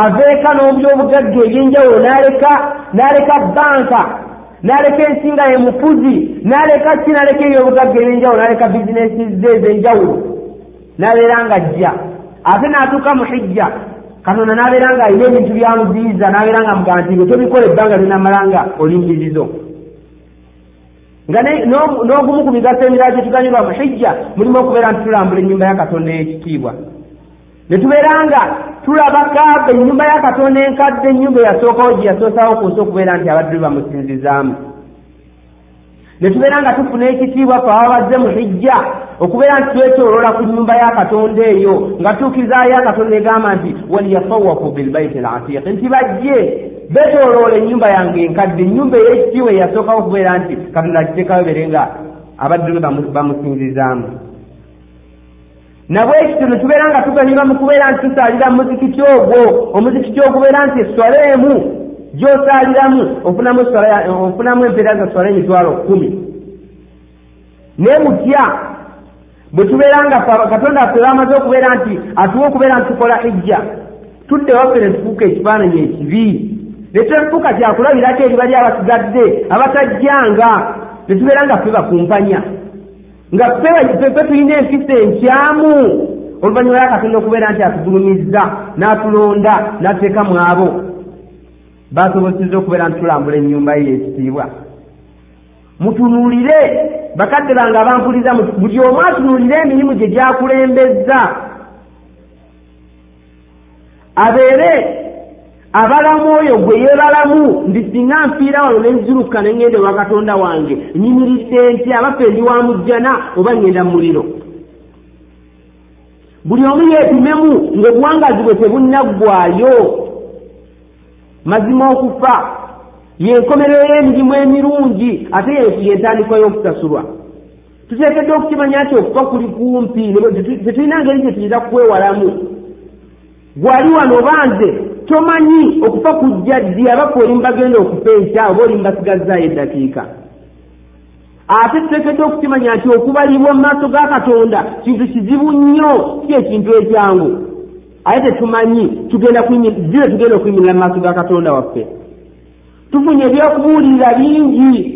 aveeka n'obyobugagga ebyenjawulo n'aleka n'aleka banka n'aleka ensinga ye mufuzi n'aleka ki n'aleka ebyobugagga ebyenjawulo n'aleka bizinesi ze ez'enjawulo. N'abeera nga ajja ate n'atuuka mu hijja katonda n'abeera nga alina ebintu byamuziyiza n'abeera nga mugamba nti nge tobikola ebbanga linamala nga olimbirizo nga n'ogumu ku migaso emirala gye tuganyulwa mu hijja mulimu okubeera nti tulambula ennyumba ya katonda ey'ekitiibwa ne tubeera nga tulaba kaaba ennyumba ya katonda enkadde ennyumba eyasookawo gye yasoosawo kusa okubeera nti abaddu bamusinzizaamu ne tubeera nga tufuna ekitiibwa fe ababazze mu hijja okubeera nti twetoloola ku nnyumba ya katonda eyo nga tuukirizayo akatonda egamba nti waliyasawafu bilbaiti latiqi nti bajje betoloola ennyumba yange enkadde ennyumba ey'ekitiibwa eyasookawo okubeera nti katonda akiteekayo bere nga abaddu be bamusinzizaamu. Nabwe ekityo ne tubeera nga tuganyulwa mu kubeera nti tusaalira muzikiti ogwo omuzikiti ogubeera nti eswaleemu gy'osaaliramu ofunamu empeera za swala emitwalo kkumi naye mutya bwe tubeera nga katonda affe bamaze okubeera nti atuwa okubeera nti tukola hijja tudde waffe ne tufuuka ekifaananyi ekibi. Ne twefuuka kyakulabirako eri bali abasigadde abatajjanga ne tubeera nga ffe bakumpanya. Nga ffe tulina empisa enkyamu. Oluvannyuma lwakatonda okubeera nti atugulumizza n'atulonda n'atuteeka mu abo basobozesezza okubeera nti tulambula ennyumba ye yekitiibwa mutunuulire! Bakadde bange abampuliza buli omu atunuulire emirimu gye gyakulembezza. Abeere abalamu oyo gwe yeebalamu ndi singa nfiira wano nenziruka ne ŋŋenda ewa katonda wange nyimiridde nti abaffe ndi wa mujjana oba ŋŋenda mu muliro. Buli omu yeepimemu ng'obuwangazi bwe tebunnaggwayo mazima okufa. Yenkomerero y'emirimu emirungi ate yentandikwa y'okusasulwa tuteekedde okukimanya nti okufa kuli kumpi tetulina ngeri gye tuyinza kukwewalamu gwali wano banze tomanyi okufa kujja ddi abafe olimu bagenda okufa enkya oba olimu basigazaayo eddakiika. Ate tuteekedde okukimanya nti okubalibwa mu maaso ga katonda kintu kizibu nnyo si ekintu ekyangu aye tetumanyi ddire tugenda okuyimirira mu maaso ga katonda waffe. Tufunye ebyokubuulirira bingi.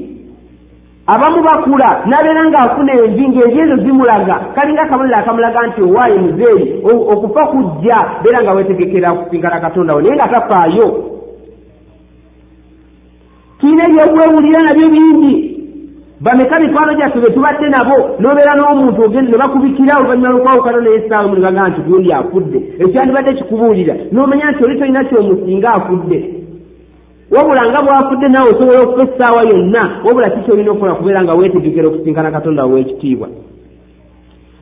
Abamu bakula nabeera ng'afuna envi ng'envi ezo zimulaga. Kalinga akabonero akamulaga nti owaayo muzeeyi okufa kujja beera nga weetegekera kusinkana katonda wo naye nga tafaayo. Tulina ebyokwewulira nabyo bingi bameka mikwano gyaffe be tubadde nabo n'obeera n'omuntu ogende ne bakubikira oluvannyuma lw'okwawukana n'esaawa mu ne bagamba nti gundi afudde. Ekyandibadde kikubuulira. N'omanya nti oli tolina kyomusinga afudde. Wabula nga bwafudde naawe osobola okufa essaawa yonna wabula kiki olina okukola kubeera nga weetegekera okusinkana katonda w'ekitiibwa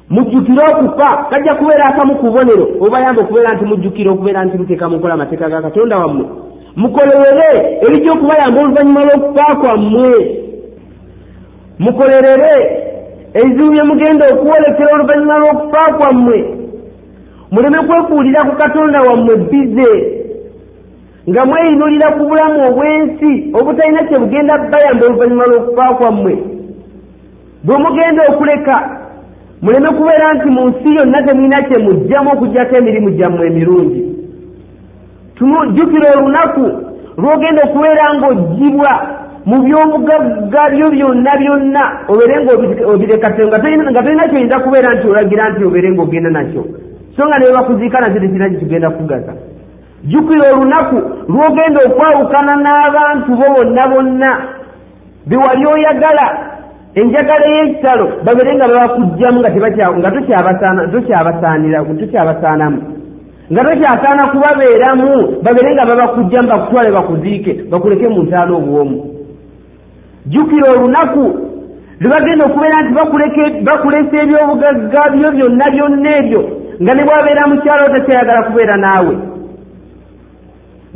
mujjukire okufa kajja kubeera akamu ku bubonero obayamba okubeera nti mujjukire okubeera nti muteeka mukola amateeka ga katonda wammwe. Mukolerere ebijja okubayamba oluvannyuma lw'okufa kwammwe mukolerere. Ebizibu bye mugenda okuwolekera oluvannyuma lw'okufa kwammwe. Muleme kwekuulira ku katonda wammwe bize nga mweyinulira ku bulamu obw'ensi obutalina kye bugenda bayamba oluvannyuma lw'okufa kwammwe. Bwe mugenda okuleka muleme kubeera nti mu nsi yonna temulina kye mugjamu okugjako emirimu gyammwe emirungi jjukira olunaku lw'ogenda okubeera ng'oggibwa mu by'obugagga byo byonna byonna obeere ng'obirekate nga tolina kyoyinza kubeera nti olagira nti obeere ng'ogenda nakyo. So nga ne bakuziika nazo tekirina kyekigenda kugaza. Jjukira olunaku lw'ogenda okwawukana n'abantu bo bonna bonna. Be wali oyagala enjagala ey'ekitalo babeere nga babakuggyamu nga tokyabasaanamu. Nga tokyasaana kubabeeramu babeere nga babakujja bakutwale bakuziike bakuleke mu ntaala obwomu jjukira olunaku lwebagenda okubeera nti bakulesa ebyobugagga byo byonna byonna ebyo nga ne bwabeera mukyala wo takyayagala kubeera naawe.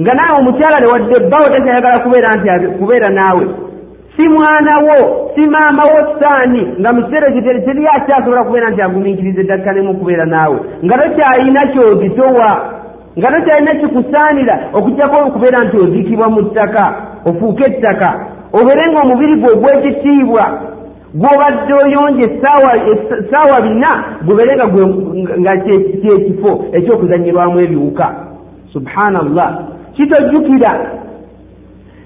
Nga naawe omukyala newadde bbawo takyayagala kubeera nti kubeera naawe. Si mwana wo si maama wo saani nga mu kiseera ekyo teri akyasobola kubeera nti agumiikiriza eddakkanemu okubeera naawe. Nga tokyayina kyozitowa nga tokyalina kikusaanira okugjako okubeera nti ozikibwa mu ttaka ofuuke ettaka obeere nga omubiri gwe ogwekitiibwa gwobadde oyonje essaawa bina gubeere nga kyekifo ekyokuzanyirwamu ebiwuka. Subhanallah. Kitojjukira.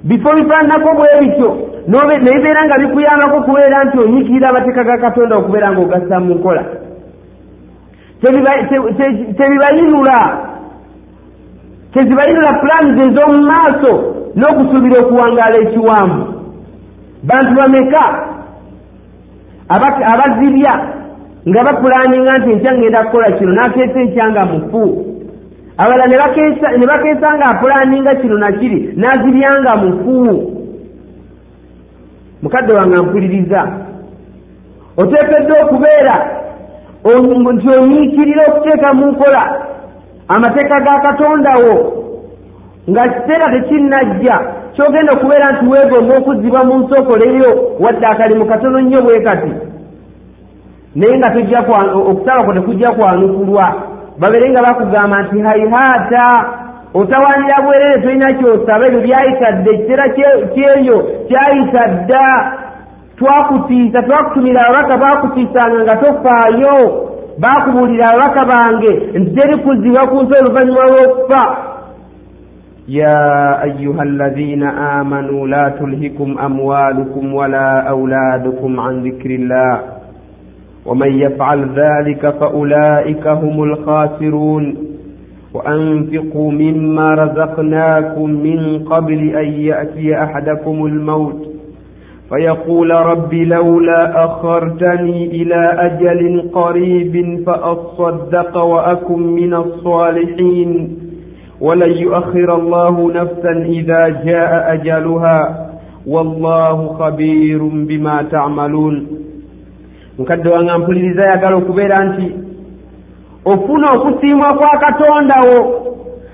Bifo bifaananako bwe bityo nebibeera nga bikuyambako okubeera nti onyikirira amateeka ga katonda okubeera nga ogassa mu nkola. Tebibayinula. Tezibayinula pulaani ez'omu maaso n'okusuubira okuwangaala ekiwambu bantu bameka abazibya nga bapulaninga nti enkya ngenda kukola kino nakeesa enkyanga mufu. Abalala ne bakeesa nga apulaninga kino nakiri nazibyanga mufu. Mukadde wange mpuliriza oteekeddwa okubeera nti onyiikirira okuteeka mu nkola amateeka ga katonda wo nga kiseera tekinnajja kyogenda okubeera nti weegomba okuziba mu nsi okoleyo wadde akalimu katono nnyo bwe kati. Naye nga kwo tekujja kwanukulwa. Babeere nga bakugamba nti haihaata otawanira bwerere tolina kyosaba ebyo byayisadde ekiseera kyeyo kyayisa dda. Twakutiisa twakutumira ababaka bakutiisanga nga tofaayo. Bakubuulira ababaka bange nti teri kuziba ku nsi oluvannyuma lw'okufa يا أيها الذين آمنوا لا تلهكم أموالكم ولا أولادكم عن ذكر الله ومن يفعل ذلك فأولئك هم الخاسرون وأنفقوا مما رزقناكم من قبل أن يأتي أحدكم الموت فيقول رب لولا أخرتني إلى أجل قريب فأصدق وأكن من الصالحين ولن يؤخر الله نفسا إذا جاء أجلها والله خبير بما تعملون mukadde wange mpuliriza ayagala okubeera nti ofuna okusiimwa kwa katonda wo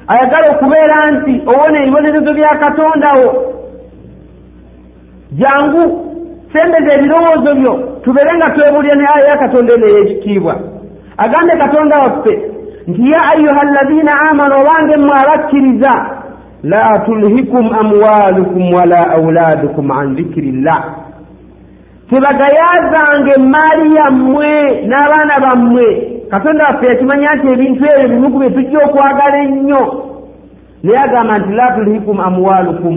ayagala okubeera nti owona ebibonerezo bya katonda wo jangu sembeza ebirowoozo byo tubeere nga twebulya ne aya ya katonda eno ey'ekitiibwa agambe katonda waffe nti ya ayuha alladina amanu obange mmwe abakkiriza la tulhikum amwalukum wala auladukum an dhikiri llah tebagayazanga emaali yammwe n'abaana bammwe katonda waffe yakimanya nti ebintu ebyo bimuku bye tujja okwagala ennyo naye agamba nti la tulhikum amwalukum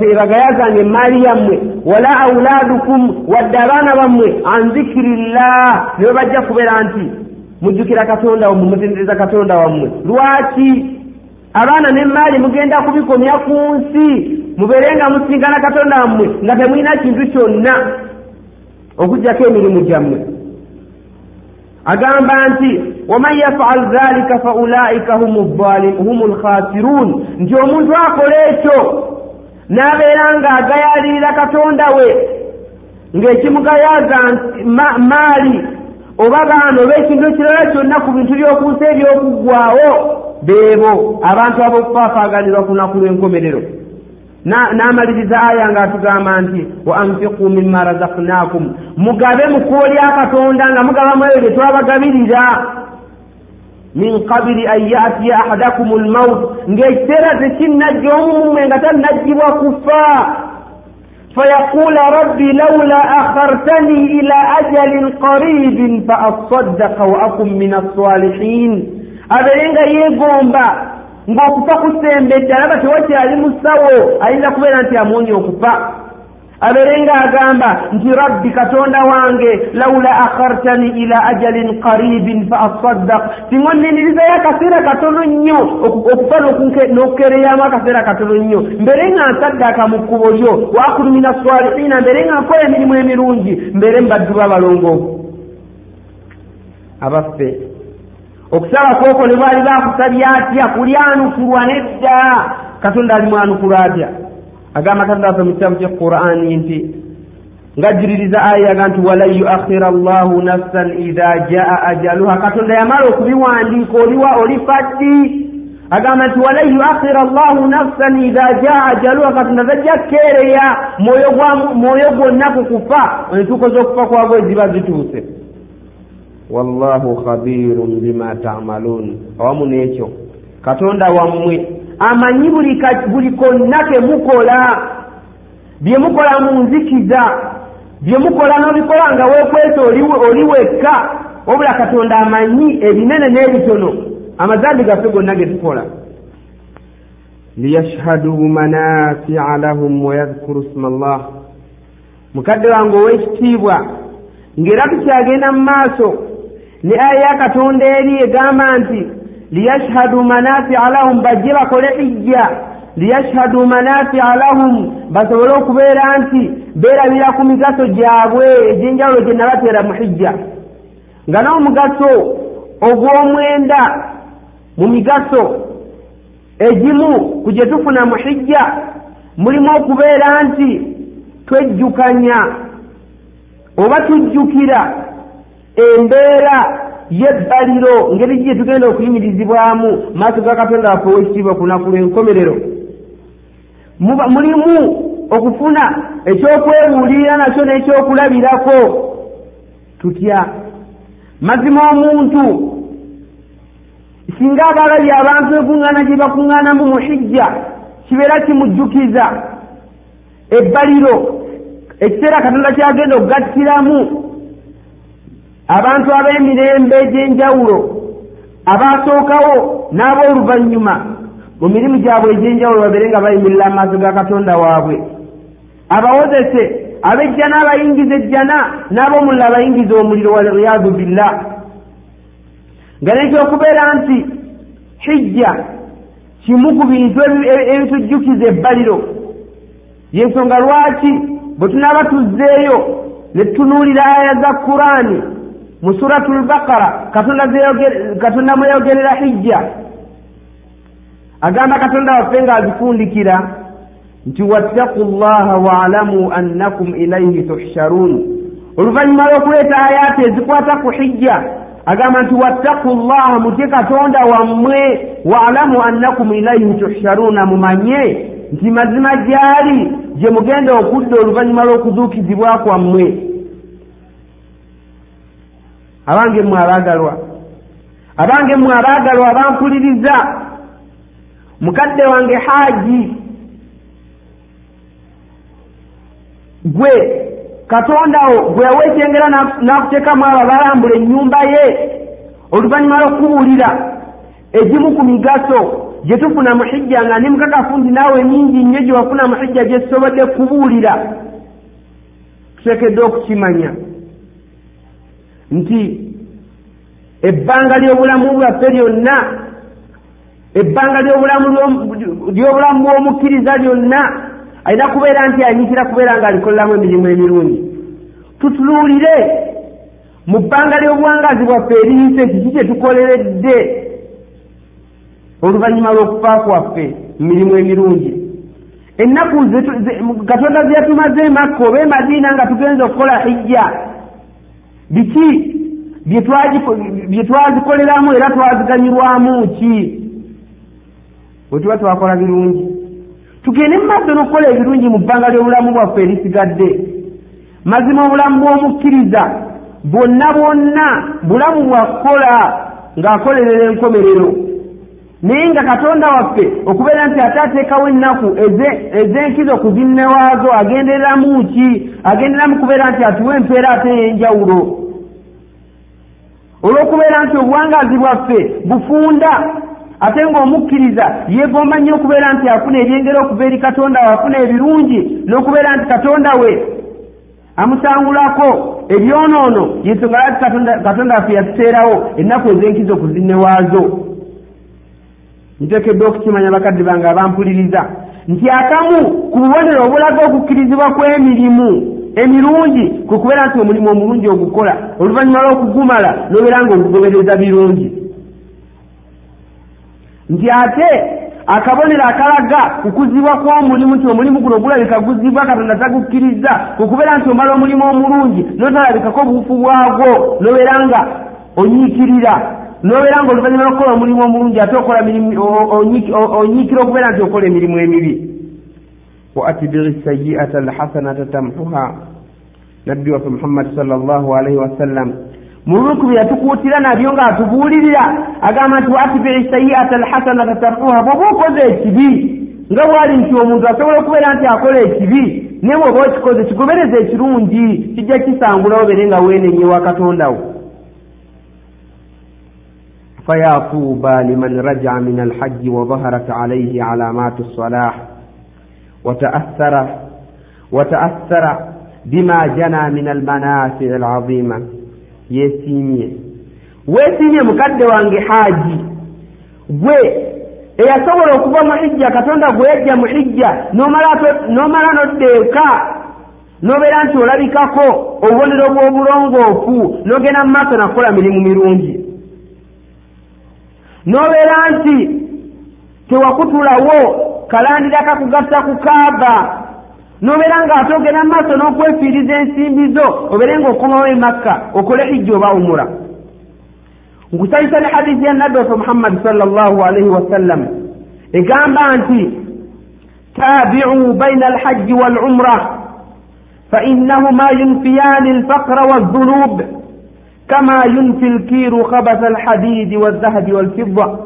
tebagayazanga emaali yammwe wala auladukum wadde abaana bammwe an dhikiri llah ne bajja kubeera nti mujjukira katonda wammwe mutendereza katonda wammwe. Lwaki abaana n'emaali mugenda kubikomya ku nsi mubeere nga musingana katonda wammwe nga temulina kintu kyonna okugjako emirimu gyammwe? Agamba nti waman yafal dhalika fa ulaika humu lkhasirun nti omuntu akola ekyo n'abeera ng'agayalirira katonda we ng'ekimugayaza maali oba baana oba ekintu ekirala kyonna ku bintu by'oku nsi ebyokuggwawo beebo abantu ab'okufaafaganirwa ku lunaku lw'enkomerero. N'amaliriza aya ng'atugamba nti wa anfiqu mima razaknakum mugabe mu kkubo lya katonda nga mugabamu ebyo bye twabagabirira. Min qabiri an yatiya ahadakum lmaut ng'ekiseera tekinnajja omu mumwe nga tannajjibwa kufa فيقول ربي لولا أخرتني إلى أجل قريب فأصدق وأكن من الصالحين aberenga yeegomba ng'okufa kusembedde alaba tewakyali musawo ayinza kubeera nti amuonye okufa abeerenga agamba nti rabbi katonda wange laula akhartani ila ajalin qaribin fa asaddaq. Tingonninirizayo akaseera katono nnyo okufa n'okukereyamu akaseera katono nnyo. Mbere nga nsaddaka mu kkubo lyo wakulu mina swalihiina mbere nga nkola emirimu emirungi mbere mbaddu b'abalongoofu abaffe okusaba kwokwo ne baali bakusabye atya? Kulyanukulwa nedda. Katonda ali mwanukula atya agamba katonda waffe mu kitabu kyequrani nti ngajjiririza aya yaga nti walan yuakhira llahu nafsan idha jaa ajaluha. Katonda yamala okubiwandiika oliwa olifaddi. Agamba nti walan yuakhira llahu nafsan idha jaa ajaluha. Katonda tajja kukeereya mwoyo gwonna ku kufa entuuko z'okufa kwagwe ziba zituuse. Wallahu khabirun bima tamalun. Awamu n'ekyo katonda wammwe amanyi buli konna kemukola bye mukola mu nzikiza bye mukola n'obikola nga weekwesa oli wekka wabula katonda amanyi ebinene n'ebitono amazambi gaffe gonna ge tukola. Liyashhadu manafia lahum wayadhkuru sma llah mukadde wange ow'ekitiibwa ng'era tukyagenda mu maaso ne aya ya katonda eri egamba nti liyashhadu manafia lahum bajje bakole ijja liyashhadu manafia lahum basobole okubeera nti beerabira ku migaso gyabwe egy'enjawulo gye nabateera mu hijja nga n'omugaso ogw'omwenda mu migaso egimu ku gye tufuna mu hijja mulimu okubeera nti twejjukanya oba tujjukira embeera y'ebbaliro ngeri gye tugenda okuyimirizibwamu maaso ga katonda waffe ow'ekitiibwa ku lunaku lw'enkomerero. Mulimu okufuna ekyokwebuulirira nakyo n'ekyokulabirako. Tutya? Mazima omuntu singa abalabye abantu ekuŋŋaana gye bakuŋŋaanamu mu hijja kibeera kimujjukiza. Ebbaliro ekiseera katonda kyagenda okugattiramu abantu ab'emirembe egy'enjawulo abaasookawo n'ab'oluvannyuma mu mirimu gyabwe egy'enjawulo babeere nga bayimirira amaaso ga katonda waabwe. Abawozese ab'ejjana abayingiza ejjana n'ab'omuliro abayingiza omuliro waliyadu billah. Nga nekyokubeera nti hijja kimu ku bintu ebitujjukiza ebbaliro. Yensonga lwaki bwe tunaaba tuzzeeyo ne tutunuulira aya za qurani mu suratu lbaqara katonda mweyogerera hijja. Agamba katonda waffe ng'azifundikira nti wattaku llaha waalamu annakum ilaihi tuhsharun. Oluvannyuma lw'okuleeta ayaati ezikwata ku hijja agamba nti wattaku llaha mutye katonda wammwe waalamu annakum ilaihi tuhsharuuna mumanye nti mazima gyali gye mugenda okudda oluvannyuma lw'okuzuukizibwa kwammwe abange mmwe abaagalwa. Abange mmwe abaagalwa abankuliriza. Mukadde wange haaji. Gwe katondawo gwe yaweekyengera n'akuteekamu abo abalambula ennyumba ye oluvannyuma lw'okubuulira. Egimu ku migaso gye tufuna mu hijja nga ndi mukakafu nti naawe mingi nnyo gye wafuna mu hijja gye tusobodde kubuulira. Tuteekeddwa okukimanya nti ebbanga ly'obulamu bwaffe lyonna ebbanga ly'obulamu bw'omukkiriza lyonna alina kubeera nti anyikira kubeera nga alikoleramu emirimu emirungi. Tutunuulire mu bbanga ly'obuwangazi bwaffe eriyise kiki kye tukoleredde oluvannyuma lw'okufa kwaffe mu mirimu emirungi. Ennaku katonda ze yatumaze emakka oba emadiina nga tugenza okukola hijja biki? Bye twazikoleramu era twaziganyirwamu ki? Bwe tuba twakola birungi. Tugende mu maaso n'okukola ebirungi mu bbanga ly'obulamu bwaffe erisigadde. Mazima obulamu bw'omukkiriza. Bwonna bwonna bulamu bwakukola ng'akolerera enkomerero naye nga katonda waffe okubeera nti ate ateekawo ennaku ez'enkizo ku zinne waazo agendereramu ki? Agendereramu kubeera nti atuwa empeera ate ey'enjawulo. Olw'okubeera nti obuwangazi bwaffe bufunda ate ng'omukkiriza yeegomba nnyo okubeera nti afuna ebyengera okuva eri katonda we afuna ebirungi n'okubeera nti katonda we amusangulako ebyonoono yensonga lwaki katonda waffe yatuteerawo ennaku ez'enkizo ku zinne waazo nteekeddwa okukimanya bakadde bange abampuliriza. Nti akamu ku bubonero obulaga okukkirizibwa kw'emirimu emirungi kwe kubeera nti omulimu omulungi ogukola oluvannyuma lw'okugumala n'obeera nga ogugobereza birungi. Nti ate akabonero akalaga kukuzibwa kw'omulimu nti omulimu guno gulabika guzibwa katonda tagukkiriza kukubeera nti omala omulimu omulungi notalabikako obuufu bwagwo nobeera nga onyiikirira nobeera nga oluvannyuma lwokukola omulimu omulungi ate okola onyiikira okubeera nti okola emirimu emibi. Wa atbiri sayiata alhasanata tamhuha. Nabbi waffe muhammadi sal llahu alaihi wasallam muluku bye yatukuutira nabyo ng'atubuulirira agamba nti waatibiri sayiata alhasanata tamhuha bw'oba okoze ekibi nga bwali nti omuntu asobola okubeera nti akola ekibi naye bw'oba okikoze kigobereza ekirungi kijja kisangulawo bere nga weenenyewa katondawo فيا طوبى لمن رجع من الحج وظهرت عليه علامات الصلاح وتأثر وتأثر بما جنى من المنافع العظيمة يسيمية weesiimye mukadde wange haaji gwe eyasobola okuva mu hijja katonda gwe yajja mu hijja n'omala nodda eka n'obeera nti olabikako obubonero bw'obulongoofu n'ogenda mu maaso nakukola mirimu mirungi n'obeera nti tewakutulawo kalandira kakugasa ku kaaba. N'obeera ng'ate ogenda mu maaso n'okwefiiriza ensimbi zo obeere ng'okomawo e makka okole hijja oba umura nkusanyusa ne hadisi ya nabbi waffe muhammadi salllahu alaihi wasallam egamba nti tabiu baina alhajji walumra fainahuma yunfiyani alfaqra waldhunub كما ينفي الكير خبث الحديد والذهب والفضة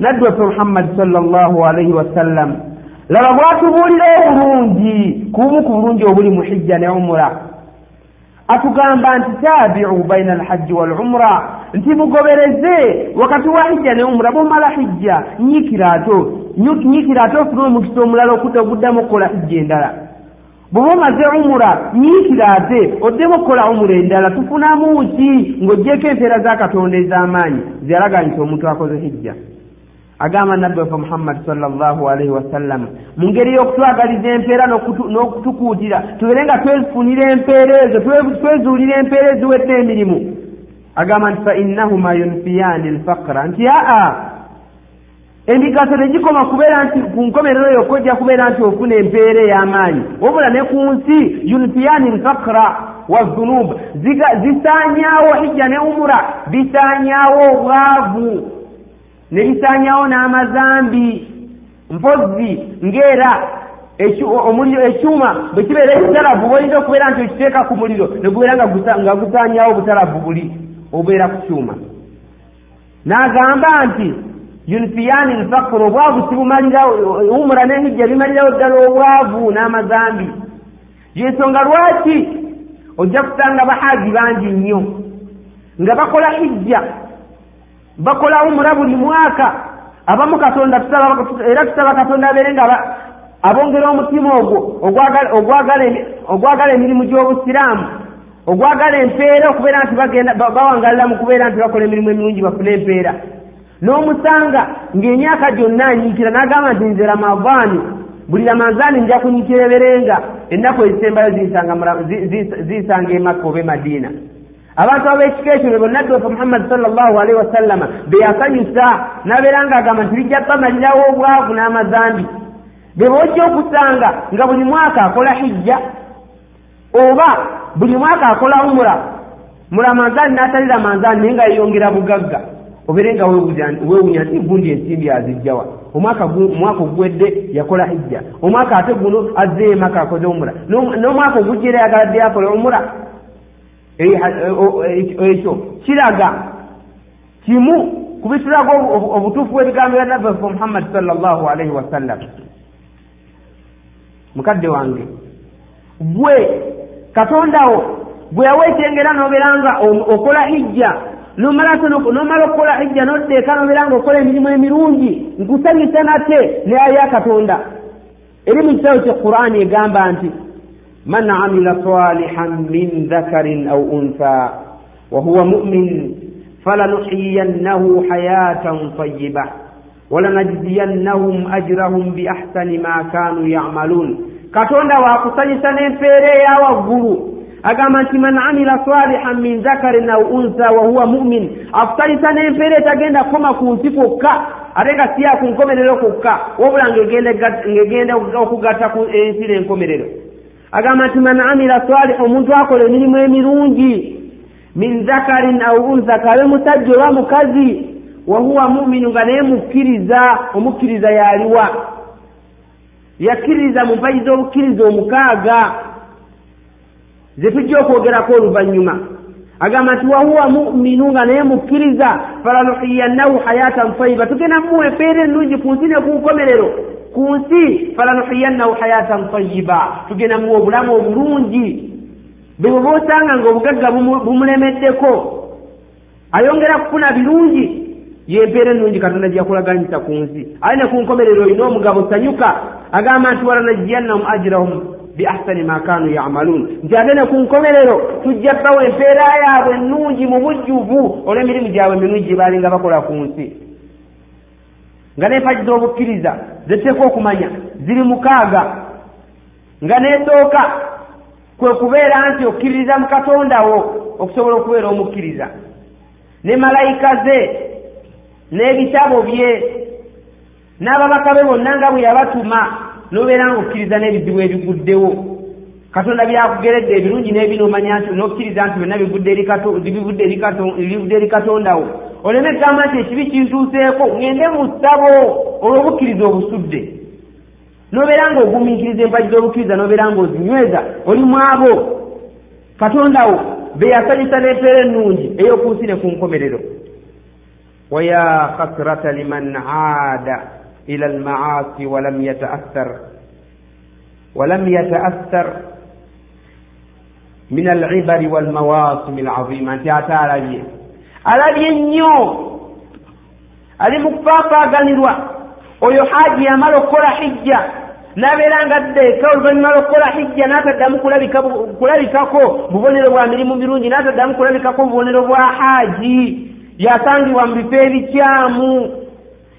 ندوة محمد صلى الله عليه وسلم laba bwatubuulira obulungi kubumu ku bulungi obuli mu hijja ne umura atugamba nti taabicu baina alhajji walumura nti mugobereze wakati wa hijja ne umura bwomala hijja nyiikira ato nyiikira ate ofune omukisa omulala okutta oguddamu okukola hijja endala Bw'oba omaze umura nyiikira ate? Oddemu okukola umura endala tufunamu ki ng'oggyeko empeera za katonda ez'amaanyi? Zeyalaga nti omuntu akoze hijja. Agamba nabbi waffe muhammadi salllahu alaihi wasallam mu ngeri y'okutwagaliza empeera n'okutukuutira tubere nga twefunira empeera ezo twezuulira empeera eziwedde emirimu. Agamba nti fa innahuma yunfiyaani lfaqra. Nti aa emigaso tegikoma kubeera nti ku nkomerero yokka ojja kubeera nti ofuna empeera ey'amaanyi. Wabula ne ku nsi yunfiyaani lfaqra wazunub zisaanyaawo hijja ne umura bisaanyaawo obwavu ne bisaanyaawo n'amazambi mpozi ng'era omuliro ekyuma bwe kibeera ekitaravu boyinza okubeera nti okiteeka ku muliro ne gubeera nga gusaanyaawo obutaravu buli obeera ku kyuma. N'agamba nti yunfiyaani lfakru obwavu sibumalira umura n'ehijja bimalirawo ddala obwavu n'amazambi. Yensonga lwaki? Ojja kusanga bahaaji bangi nnyo nga bakola hijja bakola umura buli mwaka. Abamu katonda era tusaba katonda abeere nga abongera omutima ogwo ogwagala emirimu gy'obusiraamu ogwagala empeera okubeera nti bawangalira mu kubeera nti bakola emirimu emirungi bafune empeera n'omusanga ng'emyaka gyonna anyiikira n'agamba nti nze ramadaani buli ramazaani nja kunyiikira eberenga ennaku ezisembayo ziyisanga emakka oba emadiina abantu ab'ekika ekyo be bonna ddofe muhammadi salllahu alaihi wasallama be yasanyusa n'abeera ng'agamba nti bijja bamalirawo obwavu n'amazambi. Be bojja okusanga nga buli mwaka akola hijja oba buli mwaka akola umura mu ramazaani n'atali ramazaani naye nga yeyongera bugagga obeere nga weewunya nti gundi ensimbi azijjawa. Omwaka omwaka oguwedde yakola hijja. Omwaka ate guno azzeeyo emaka akoze omura n'omwaka ogujja era yagala dde yakola omura ekyo kiraga. Kimu ku bitulaga obutuufu bw'ebigambo bya nabbi waffe muhammadi salllahu alaihi wasallam mukadde wange gwe katondawo gwe yawa ekyengera n'obeera nga okola hijja nomala okukola hijja noddeeka nobeera nga okola emirimu emirungi nkusanyusa nate ne aya katonda. Eri mu kitabo kye qur'ani egamba nti man amila salihan min dhakarin au untha wahuwa mumin falanuhiyannahu hayatan tayiba walanajziyannahum ajrahum biahsani ma kanu yamalun. Katonda waakusanyusa n'empeera eya waggulu agamba nti man amila salihan min dhakarin au untha wahuwa mumin. Akusanyusa n'empeera etagenda kukoma ku nsi kwokka ate nga siya ku nkomerero kwokka wabula ng'egenda okugatta ku ensira enkomerero agamba nti man amila salih omuntu akola emirimu emirungi. Min zakarin au unsa kabe musajja oba mukazi. Wahuwa muminu nga naye mukkiriza omukkiriza yaliwa. Yakkiririza mu mpayi z'obukkiriza omukaaga ze tujja okwogerako oluvannyuma. Agamba nti wahuwa muminu nga naye mukkiriza falanuhiyannahu hayatan tayiba tugenda muwa embeera ennungi ku nsi ne ku nkomerero. Ku nsi falanuhiyannahu hayatan tayiba tugenda muwa obulamu obulungi. Bwe bwe boosanga nga obugagga bumulemeddeko. Ayongera kufuna birungi. Yempeera ennungi katonda gyakulaganyisa ku nsi. Ali ne ku nkomerero olina omugabo sanyuka. Agamba nti walanajiyannahum ajirahum bi ahsani ma kanu yamaluun nti ate ne ku nkomerero tujja bbawo empeera yaabwe ennungi mu bujjuvu olw'emirimu gyabwe emirungi gye baalinga bakola ku nsi nga n'empagi z'obukkiriza zeteeka okumanya ziri mukaaga nga n'esooka kwe kubeera nti okkiririza mu katondawo okusobola okubeera omukkiriza ne malayika ze n'ebitabo bye n'ababaka be bonna nga bwe yabatuma n'obeera nga okkiriza n'ebizibu ebiguddewo. Katonda byakugeredde ebirungi n'ebinomanya nti n'okkiriza nti byonna bivudde eri katondawo oleme egamba nti ekibi kintuuseeko ŋŋende mu ssabo olw'obukkiriza obusudde. N'obeera nga ogumiikiriza empagi z'obukkiriza n'obeera nga ozinyweza oli mu abo. Katondawo be yasanyusa n'empeera ennungi ey'oku nsi ne ku nkomerero. Waya khasrata liman aada ila almaasi walam yataathar walam yataathar min alibari walmawasimi alazima nti ate alabye alabye nnyo ali mu kufaafaaganirwa oyo haaji yamala okukola hijja n'abeera nga addeeka oluvannyuma lw'okukola hijja n'ataddamu kulabikako bubonero bwa mirimu mirungi n'ataddamu kulabikako bubonero bwa haaji yasangibwa mu bifo ebikyamu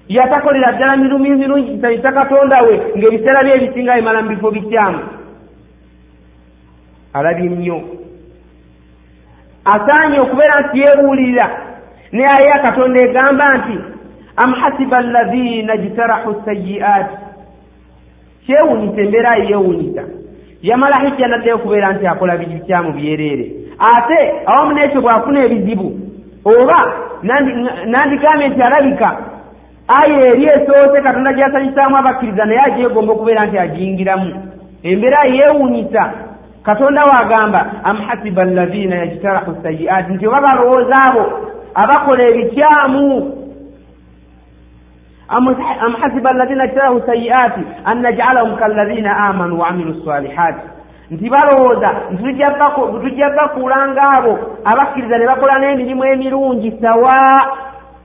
yatakolera ddala mirumu mirungi kisanyisa katonda we ng'ebiseera bye ebisinga bimala mu bifo bikyamu alabye nnyo. Asaanye okubeera nti yeebuulirira naye aya katonda egamba nti am hasiba alladhina jtarahu sayi'aati kyewuunyisa embeera ye yeewuunyisa yamala hijja naddayo okubeera nti akola bikyamu byereere. Ate awamu n'ekyo bw'afuna ebizibu oba nandikambye nti alabika aya eri esoose katonda gyasanyusaamu abakkiriza naye agyegomba okubeera nti agiyingiramu. Embeera yeewuunyisa. Katonda waagamba am hasiba alladhina yajtarahu sayi'aati nti oba balowooza abo abakola ebikyamu. Am hasiba alladhina yajtarahu sayi'aati an najcalahum kalladhina amanu waamilu salihaati nti balowooza tujja bakulanga abo abakkiriza ne bakola n'emirimu emirungi sawa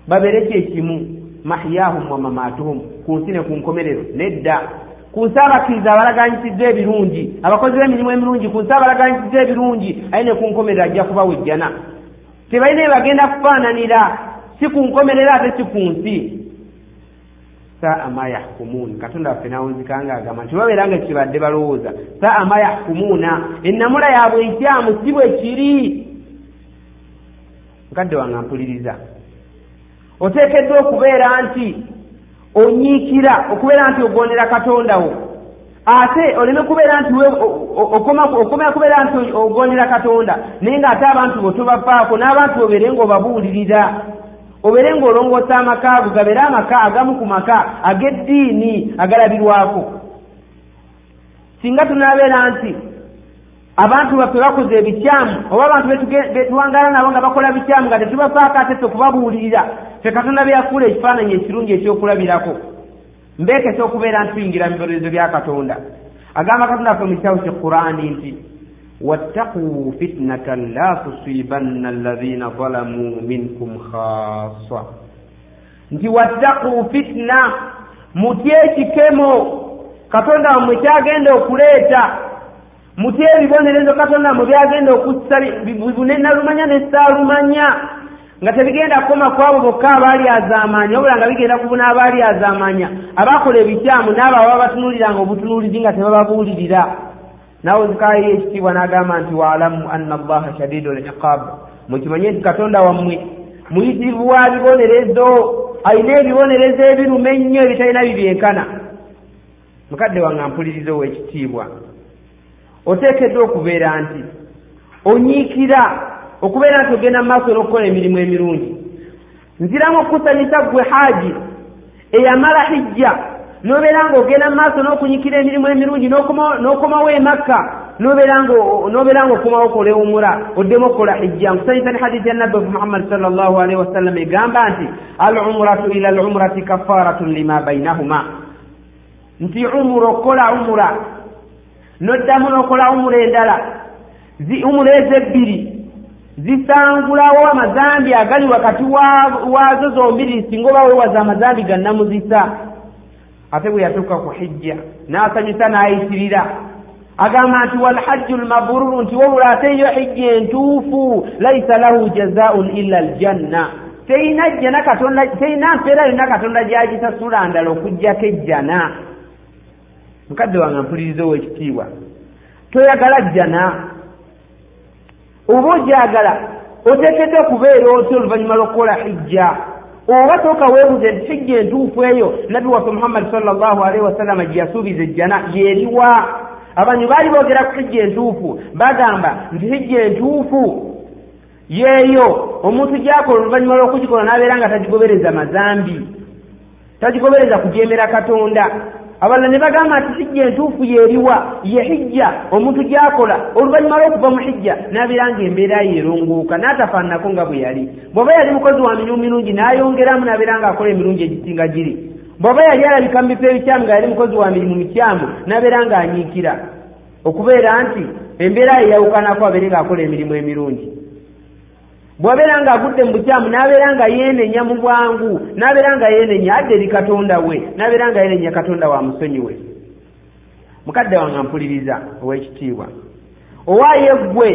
babeere kyekimu mahiyahum wa mamaatuhum ku nsi ne ku nkomerero nedda. Ku nsi abakkiriza abalaganyisizza ebirungi abakozi b'emirimu emirungi ku nsi abalaganyisizza ebirungi aye ne ku nkomerero ajja kubawejjana tebalina ebagenda kufaananira si ku nkomerero ate si ku nsi. Saa ma yahkumuun katonda waffe nawunzikanga agamba nti babeera nga kibadde balowooza saa ma yahkumuuna ennamula yaabwe ekyamu si bwe kiri. Nkadde wange mpuliriza oteekeddwa okubeera nti onyiikira okubeera nti ogondera katonda wo. Ate oleme kubeera nti okomera kubeera nti ogondera katonda naye ng'ate abantu bo tobafaako n'abantu obeere ng'obabuulirira. Obeere ng'olongoosa amaka ago gabeere amaka agamu ku maka ag'eddiini agalabirwako. Singa tunaabeera nti abantu baffe bakoze ebikyamu oba abantu betuwangala nabo nga bakola bikyamu nga tetubafaako ate ffe okubabuulirira ffe katonda byafuula ekifaananyi ekirungi ekyokulabirako. Mbeekesa okubeera nti tuyingira mu bibonerezo bya katonda. Agamba katonda ffe mu kitabu kye qurani nti wattaquu fitnatan la tusibanna alladhina zalamuu minkum khassa nti wattaquu fitna mutye ekikemo. Katonda wammwe kyagenda okuleeta mutye ebibonerezo katonda mwe byagenda okussa bibune nalumanya nesaalumanya nga tebigenda kukoma ku abo bokka abaali azaamanya wabula nga bigenda kubuna abaali azaamanya abakola ebikyamu n'abo ababa batunuuliranga obutunuulizi nga tebababuulirira. Nawe zikayo ekitiibwa n'agamba nti waalamu anna allaha shadidu liqab mukimanye nti katonda wammwe muyitirivu wa bibonerezo alina ebibonerezo ebiruma ennyo ebitalina bibyenkana. Mukadde wange mpuliriza ow'ekitiibwa oteekeddwa okubeera nti onyiikira okubeera nti ogenda mu maaso n'okukola emirimu emirungi. Nziramu okukusanyisa ggwe haaji eyamala hijja n'obeera ng'ogenda mu maaso n'okunyikira emirimu emirungi n'okomawo emakka n'obeera ng'okomawo okola ewumura oddemu okukola hijja. Nkusanyisa ne hadiisi ya nabbi muhammadi sal llahu alaihi wasallam egamba nti al umuratu ila al umurati kafaratun lima bainahuma nti umura okukola umura n'oddamu n'okola umura endala. Umura ezo ebbiri zisangulawo amazambi agali wakati waazo zombiri singa oba weewaza amazambi gannamuzisa ate bwe yatuuka ku hijja n'asanyusa n'ayitirira agamba nti walhajju lmabruru nti wabula ate eyo hijja entuufu laisa lahu jazaun illa aljanna terina jjana katonda terina mpeera yonna katonda gyagisasula ndala okugjako ejjana mukadde wange mpuliriza ow'ekitiibwa toyagala jjana oba ogyagala oteekeddwa okubeera otya oluvannyuma lw'okukola hijja? Oba tooka weebuze nti hijja entuufu eyo nabbi waffe muhammadi sal llahu alaihi wasallama gye yasuubiza ejjana yeeriwa abanyu baali boogera ku hijja entuufu bagamba nti hijja entuufu yeeyo. Omuntu gyakola oluvannyuma lw'okugikola n'abeera nga tagigobereza mazambi tagigobereza kujeemera katonda abalala ne bagamba nti hijja entuufu yeeriwa ye hijja omuntu gyakola oluvannyuma lw'okuva mu hijja n'abeera nga embeera ye erongooka n'atafaananako nga bwe yali. Bw'oba yali mukozi wa mirimu mirungi n'ayongeramu n'abeera nga akola emirungi egisinga giri. Bw'oba yali alabika mu bifo ebikyamu nga yali mukozi wa mirimu mikyamu n'abeera nga anyiikira. Okubeera nti embeera ye yawukanako abeere ng'akola emirimu emirungi bw'abeera ng'agudde mu bukyamu n'abeera nga yeenenya mu bwangu n'abeera nga yeenenya adde eri katonda we n'abeera nga yeenenya katonda wa musonyi we. Mukadde wange mpuliriza ow'ekitiibwa. Owaaye ggwe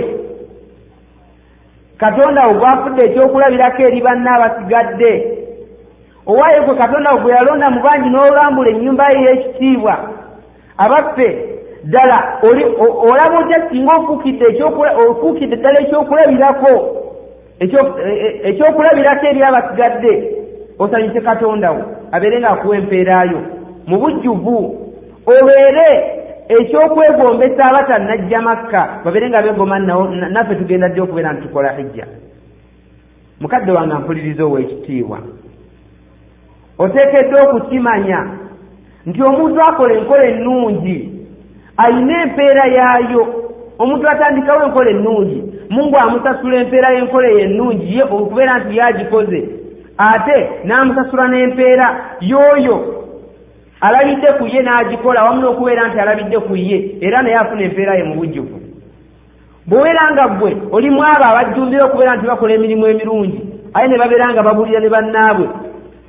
katonda wo gwafudde ekyokulabirako eri banne abasigadde. Owaaye gwe katonda wo gwe yalonda mu bangi n'olambula ennyumba ye ey'ekitiibwa abaffe ddala olaba otya singa ofuukidde ddala ekyokulabirako ekyokulabirako eri abasigadde osanyuse katonda wo abeere ng'akuwa empeerayo mu bujjuvu obeere ekyokwegombesa abatannajja makka babeere nga beegoma naffe tugenda ddi okubeera nti tukola hijja. Mukadde wange mpuliriza ow'ekitiibwa oteekeddwa okukimanya nti omuntu akola enkola ennungi ayina empeera yaayo omuntu atandikawo enkola ennungi mungu amusasula empeera y'enkola eyo ennungi ye okubeera nti yagikoze. Ate n'amusasula n'empeera y'oyo alabidde ku ye n'agikola wamu n'okubeera nti alabidde ku ye era naye afuna empeera ye mu bujjuvu. Bw'obeera nga ggwe olimu abo abajjumbira okubeera nti bakola emirimu emirungi aye ne babeera nga babulira ne bannaabwe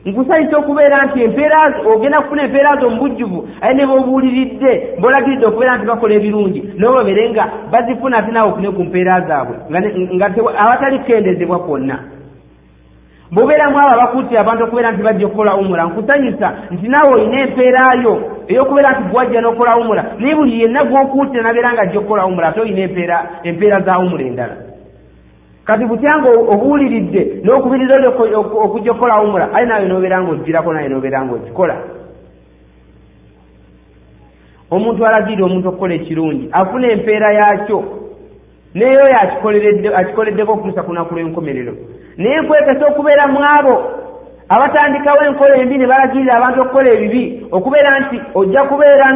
nkusanyisa okubeera nti empeera ogenda kufuna empeera zo mu bujjuvu aye ne bobuuliridde bolagiridde okubeera nti bakola ebirungi nabo babeere nga bazifuna ate naawe ofune ku mpeera zaabwe nga awatali kukendezebwa kwonna. Bw'obeeramu abo abakuutira abantu okubeera nti bajja okukola umura nkusanyusa nti naawe olina empeerayo ey'okubeera nti gwajja n'okola umura naye buli yenna gw'okuutira nabeera nga ajja okukola umura ate olina empeera za umura endala kati butyanga obuwuliridde n'okubiriza okujja okukola umura aye naawe n'obeera nga ogirako naye n'obeera nga ogikola omuntu alagirira omuntu okukola ekirungi afuna empeera yakyo naye oyo akikoleddeko okutuusa ku lunaku lw'enkomerero. Naye nkwekesa okubeera mu abo abatandikawo enkola embi ne balagirira abantu okukola ebibi okubeera nti ojja kubeera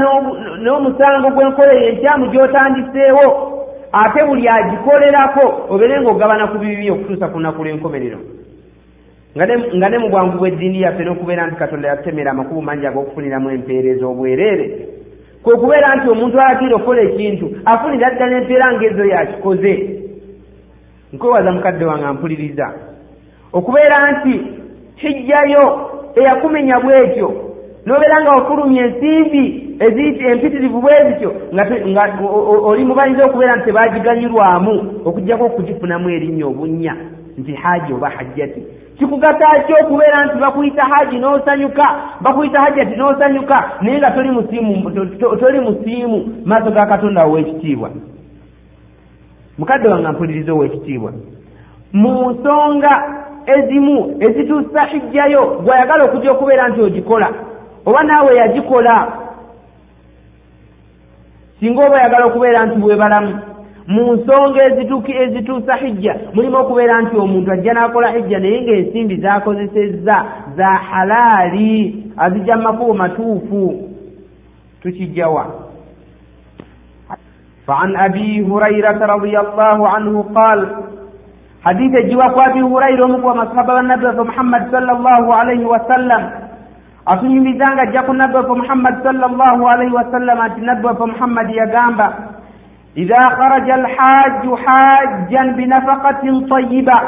n'omusango gw'enkola eyo enkyamu gy'otandiseewo ate buli agikolerako obeere ng'ogabana ku bibi okutuusa ku lunaku lw'enkomerero. Nga ne mu bwangu bw'eddiini yaffe n'okubeera nti katonda yatutemera amakubo mangi ag'okufuniramu empeereza obwereere. Kwe kubeera nti omuntu alagirira okukola ekintu afunira ddala empeera ngaezo yakikoze. Nkwewaza mukadde wange ampuliriza. Okubeera nti hijjayo eyakumenya bwetyo n'obeera nga ofulumya ensimbi empitirivu bwe zityo oli mubanyiza okubeera nti tebagiganyirwamu okugjako okugifunamu erinnya obunnya nti haji oba hajjati. Kikugasa ki okubeera nti bakuyita haji n'osanyuka bakuyita hajjati n'osanyuka naye nga toli musiimu toli musiimu maaso ga katonda ow'ekitiibwa mukadde wange mpuliriza ow'ekitiibwa mu nsonga ezimu ezituusa hijjayo gwayagala okujja okubeera nti ogikola oba naawe yagikola singa oba oyagala okubeera nti bwebalamu mu nsonga ezituusa hijja mulimu okubeera nti omuntu ajja n'akola hijja naye ng'ensimbi z'akozesezza za halaali azijja mu makubo matuufu tukijjawa فعن أبي هريرة رضي الله عنه قال حديث الجواك أبي هريرة مكوى مصحب النبي محمد صلى الله عليه وسلم atunyumiza nga ajja ku nabbi waffe muhammad salllahu alaihi wasallama nti nabbi waffe muhammadi yagamba idha kharaja alhajju hajjan binafakatin tayiba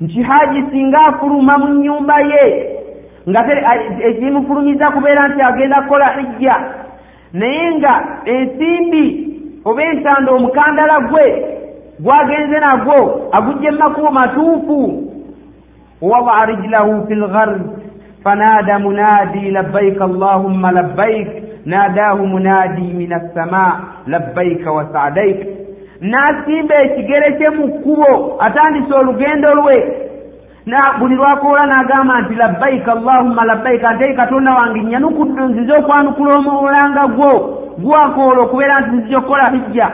nti haji singa afuluma mu nyumba ye nga ekimufulumiza e, kubeera nti agenda kukola hijja naye nga ensimbi oba entanda omukandala gwe gwagenze nagwo agujje mumakubo matuufu. Wadaa rijlahu fi lgharb munaadi labbaika allahumma labbaik naadaahu munaadi min assama labbaika wa saadaik n'asimba ekigere kye mu kkubo atandise olugendo lwe. Buli lwakoola n'agamba nti labbaika allahumma labbaika nti katonda wange nyanukudde nzize okwanukula omulanga gwo gwakoola okubeera nti nzija okukola hijja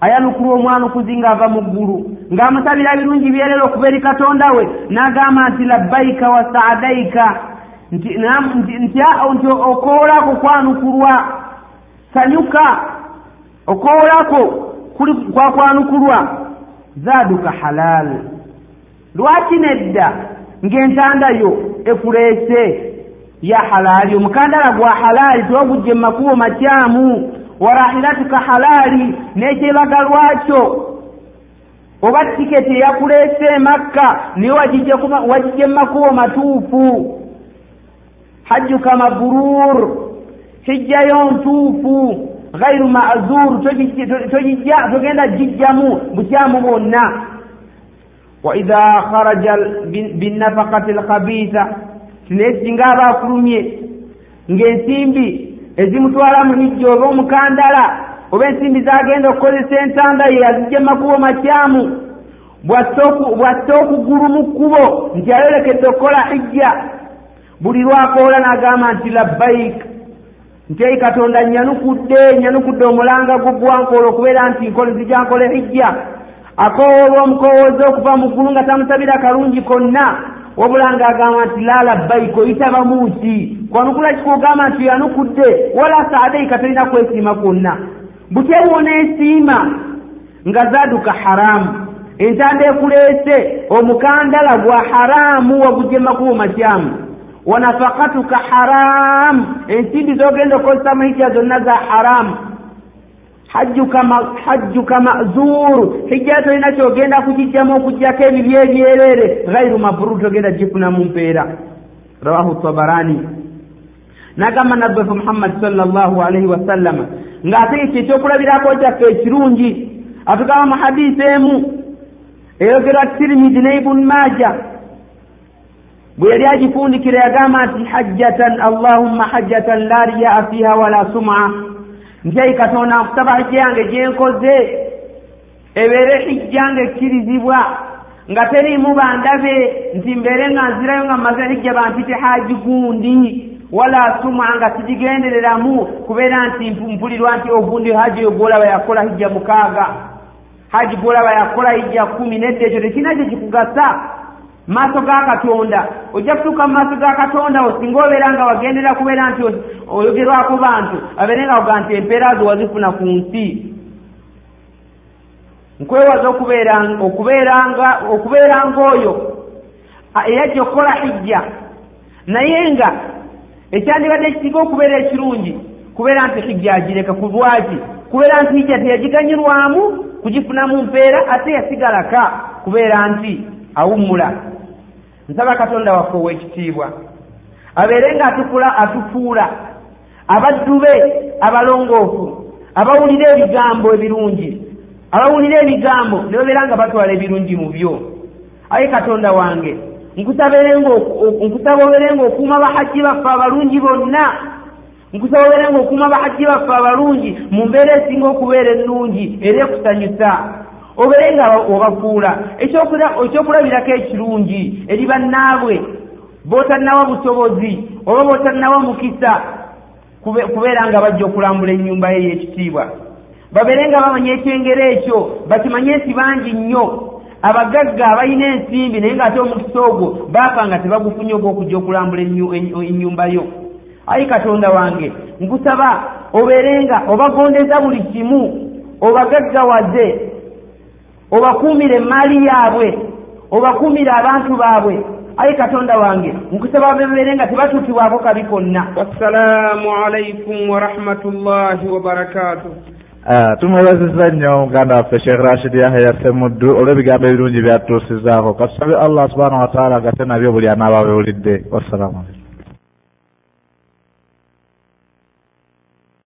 ayanukula omwanukuzi ng'ava mu ggulu ng'amusabira birungi byerera okuba eri katonda we n'agamba nti labbaika wa saadaika nti okoolako kwanukulwa sanyuka okoolako kwakwanukulwa zaaduka halaal. Lwaki nedda ng'entandayo ekuleese ya halaali? Omukandala gwa halaali tewagujja mu makubo makyamu warahilatuka halaali n'ekyebaga lwakyo oba tiketi eyakuleese emakka naye wagijja mu makubo matuufu. Hajjuka mabrur hijjayo ntuufu. Gairu mazur togijja togenda gijjamu bukyamu bwonna. Waidha kharaja binnafakati lkhabitha naye singa aba afulumye ng'ensimbi ezimutwala mu hijja oba omukandala oba ensimbi zagenda okukozesa entanda ye azijja makubo makyamu. Bwatte okugulu mu kkubo nti ayolekedde okukola hijja. Buli lwakoola n'agamba nti labbaik nti ei katonda nyanukudde nyanukudde omulanga gwo gwankoola okubeera nti nzija nkole hijja. Akoowolwa omukowooza okuva mu ggulu nga tamusabira kalungi konna wabula ng'agamba nti la labbaik oyita bamuuti kwanukula kikugamba nti yanukudde wala saadaika talina kwesiima kwonna. Butyewo n'esiima nga zaaduka haraamu entanda ekuleese omukandala gwa haraamu wagujja makubo makyamu wanafakatuka haramu. Ensimbi zogenda okukozesa mahijja zonna za haramu hajjuka mazuru hijja tolina kyogenda kugijjamu okugjako ebibyo ebyerere gairu mabrur togenda gifunamu mpeera rawahu tabarani. Nagamba nabbefe muhammadi salllahu alaihi wasallama ng'ate ekyo ekyokulabirako kyaffe ekirungi atugamba mu hadisi emu. Eyogerwa tirimidi ne ibuni maja. Bwe yali agifundikira yagamba nti hajjatan allahumma hajjatan la riyaa fiha wala suma nti ayi katonda nkusaba hijja yange gyenkoze ebeere hijja nga ekkirizibwa nga teriimu bandabe nti mbeere nga nzirayo nga mmaze hijja bampite haji gundi. Wala suma nga sigigendereramu kubeera nti mpulirwa nti ogundi haji oyo gwolaba yakola hijja mukaaga. Haji gwolaba yakola hijja kumi nedda ekyo tekirina kye kikugasa maaso ga katonda. Ojja kutuuka mu maaso ga katonda osinga obeera nga wagendera kubeera nti oyogerwako bantu abeere nga oga nti empeera zo wazifuna ku nsi. Nkwewaza okubeeranga okubeeranga oyo eyajja okukola hijja. Naye nga ekyandibadde kisinga okubeera ekirungi kubeera nti hijja agireka ku lwaki kubeera nti hijja teyagiganyirwamu kugifunamu mpeera ate yasigalaka kubeera nti awummula nsaba katonda waffe ow'ekitiibwa. Abeere nga atukula atufuula. Abaddu be abalongoofu abawulira ebigambo ebirungi abawulira ebigambo ne babeera nga batwala ebirungi mu byo. Aye katonda wange nkusaba obeere nga okuuma bahajji baffe abalungi bonna. Nkusaba obeere nga okuuma bahajji baffe abalungi mu mbeera esinga okubeera ennungi era ekusanyusa obeere nga obafuula ekyokulabirako ekirungi eri bannaabwe bootannawa busobozi oba bootannawa mukisa kubeera nga bajja okulambula ennyumba ye ey'ekitiibwa. Babeere nga bamanya ekyengero ekyo bakimanye nti bangi nnyo. Abagagga abalina ensimbi naye ng'ate omukisa ogwo baafa nga tebagufunye ogw'okujja okulambula ennyumba yo. Ayi katonda wange nkusaba obeere nga obagondeza buli kimu obagaggawaze obakuumire emaali yaabwe obakuumire abantu baabwe. Ayi katonda wange nkusaba bebeere nga tebatuukibwako kabi konna. Wassalaamu alaikum warahmatullahi wabarakatuh Ah, tumwebaziza nnyo muganda waffe sheekh rashid yahya semuddu olw'ebigambo ebirungi byatutuusizaako katusabe allah subhanahu wataala agate nabyo buli anaaba bewulidde wassalamu alaikum